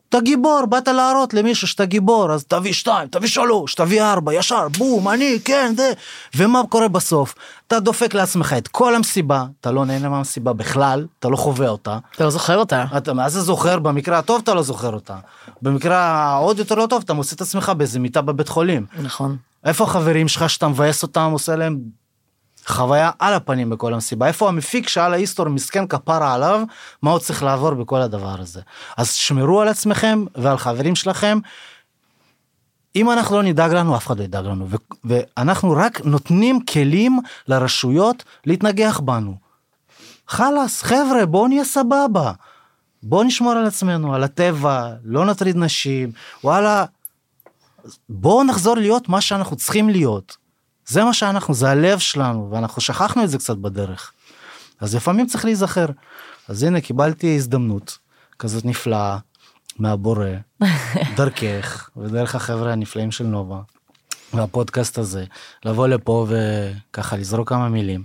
אתה גיבור, באת להראות למישהו שאתה גיבור, אז תביא שתיים, תביא שלוש, תביא ארבע, ישר, בום, אני, כן, זה. ומה קורה בסוף? אתה דופק לעצמך את כל המסיבה, אתה לא נהנה מהמסיבה בכלל, אתה לא חווה אותה. אתה לא זוכר אותה. אתה מה זה זוכר? במקרה הטוב אתה לא זוכר אותה. במקרה העוד יותר לא טוב אתה מוצא את עצמך באיזה מיטה בבית חולים. נכון. איפה החברים שלך שאתה מבאס אותם, עושה להם חוויה על הפנים בכל המסיבה איפה המפיק שעל ההיסטור מסכן כפרה עליו מה הוא צריך לעבור בכל הדבר הזה אז שמרו על עצמכם ועל חברים שלכם. אם אנחנו לא נדאג לנו אף אחד לא ידאג לנו ואנחנו רק נותנים כלים לרשויות להתנגח בנו. חלאס חבר'ה בואו נהיה סבבה. בואו נשמור על עצמנו על הטבע לא נטריד נשים וואלה. בואו נחזור להיות מה שאנחנו צריכים להיות. זה מה שאנחנו זה הלב שלנו ואנחנו שכחנו את זה קצת בדרך. אז לפעמים צריך להיזכר. אז הנה קיבלתי הזדמנות כזאת נפלאה מהבורא דרכך ודרך החבר'ה הנפלאים של נובה והפודקאסט הזה לבוא לפה וככה לזרוק כמה מילים.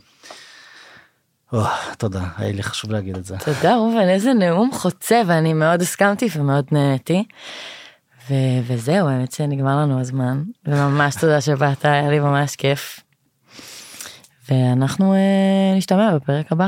או, תודה היה לי חשוב להגיד את זה. תודה ראובן איזה נאום חוצה ואני מאוד הסכמתי ומאוד נהניתי. וזהו האמת שנגמר לנו הזמן וממש תודה שבאת היה לי ממש כיף. ואנחנו אה, נשתמע בפרק הבא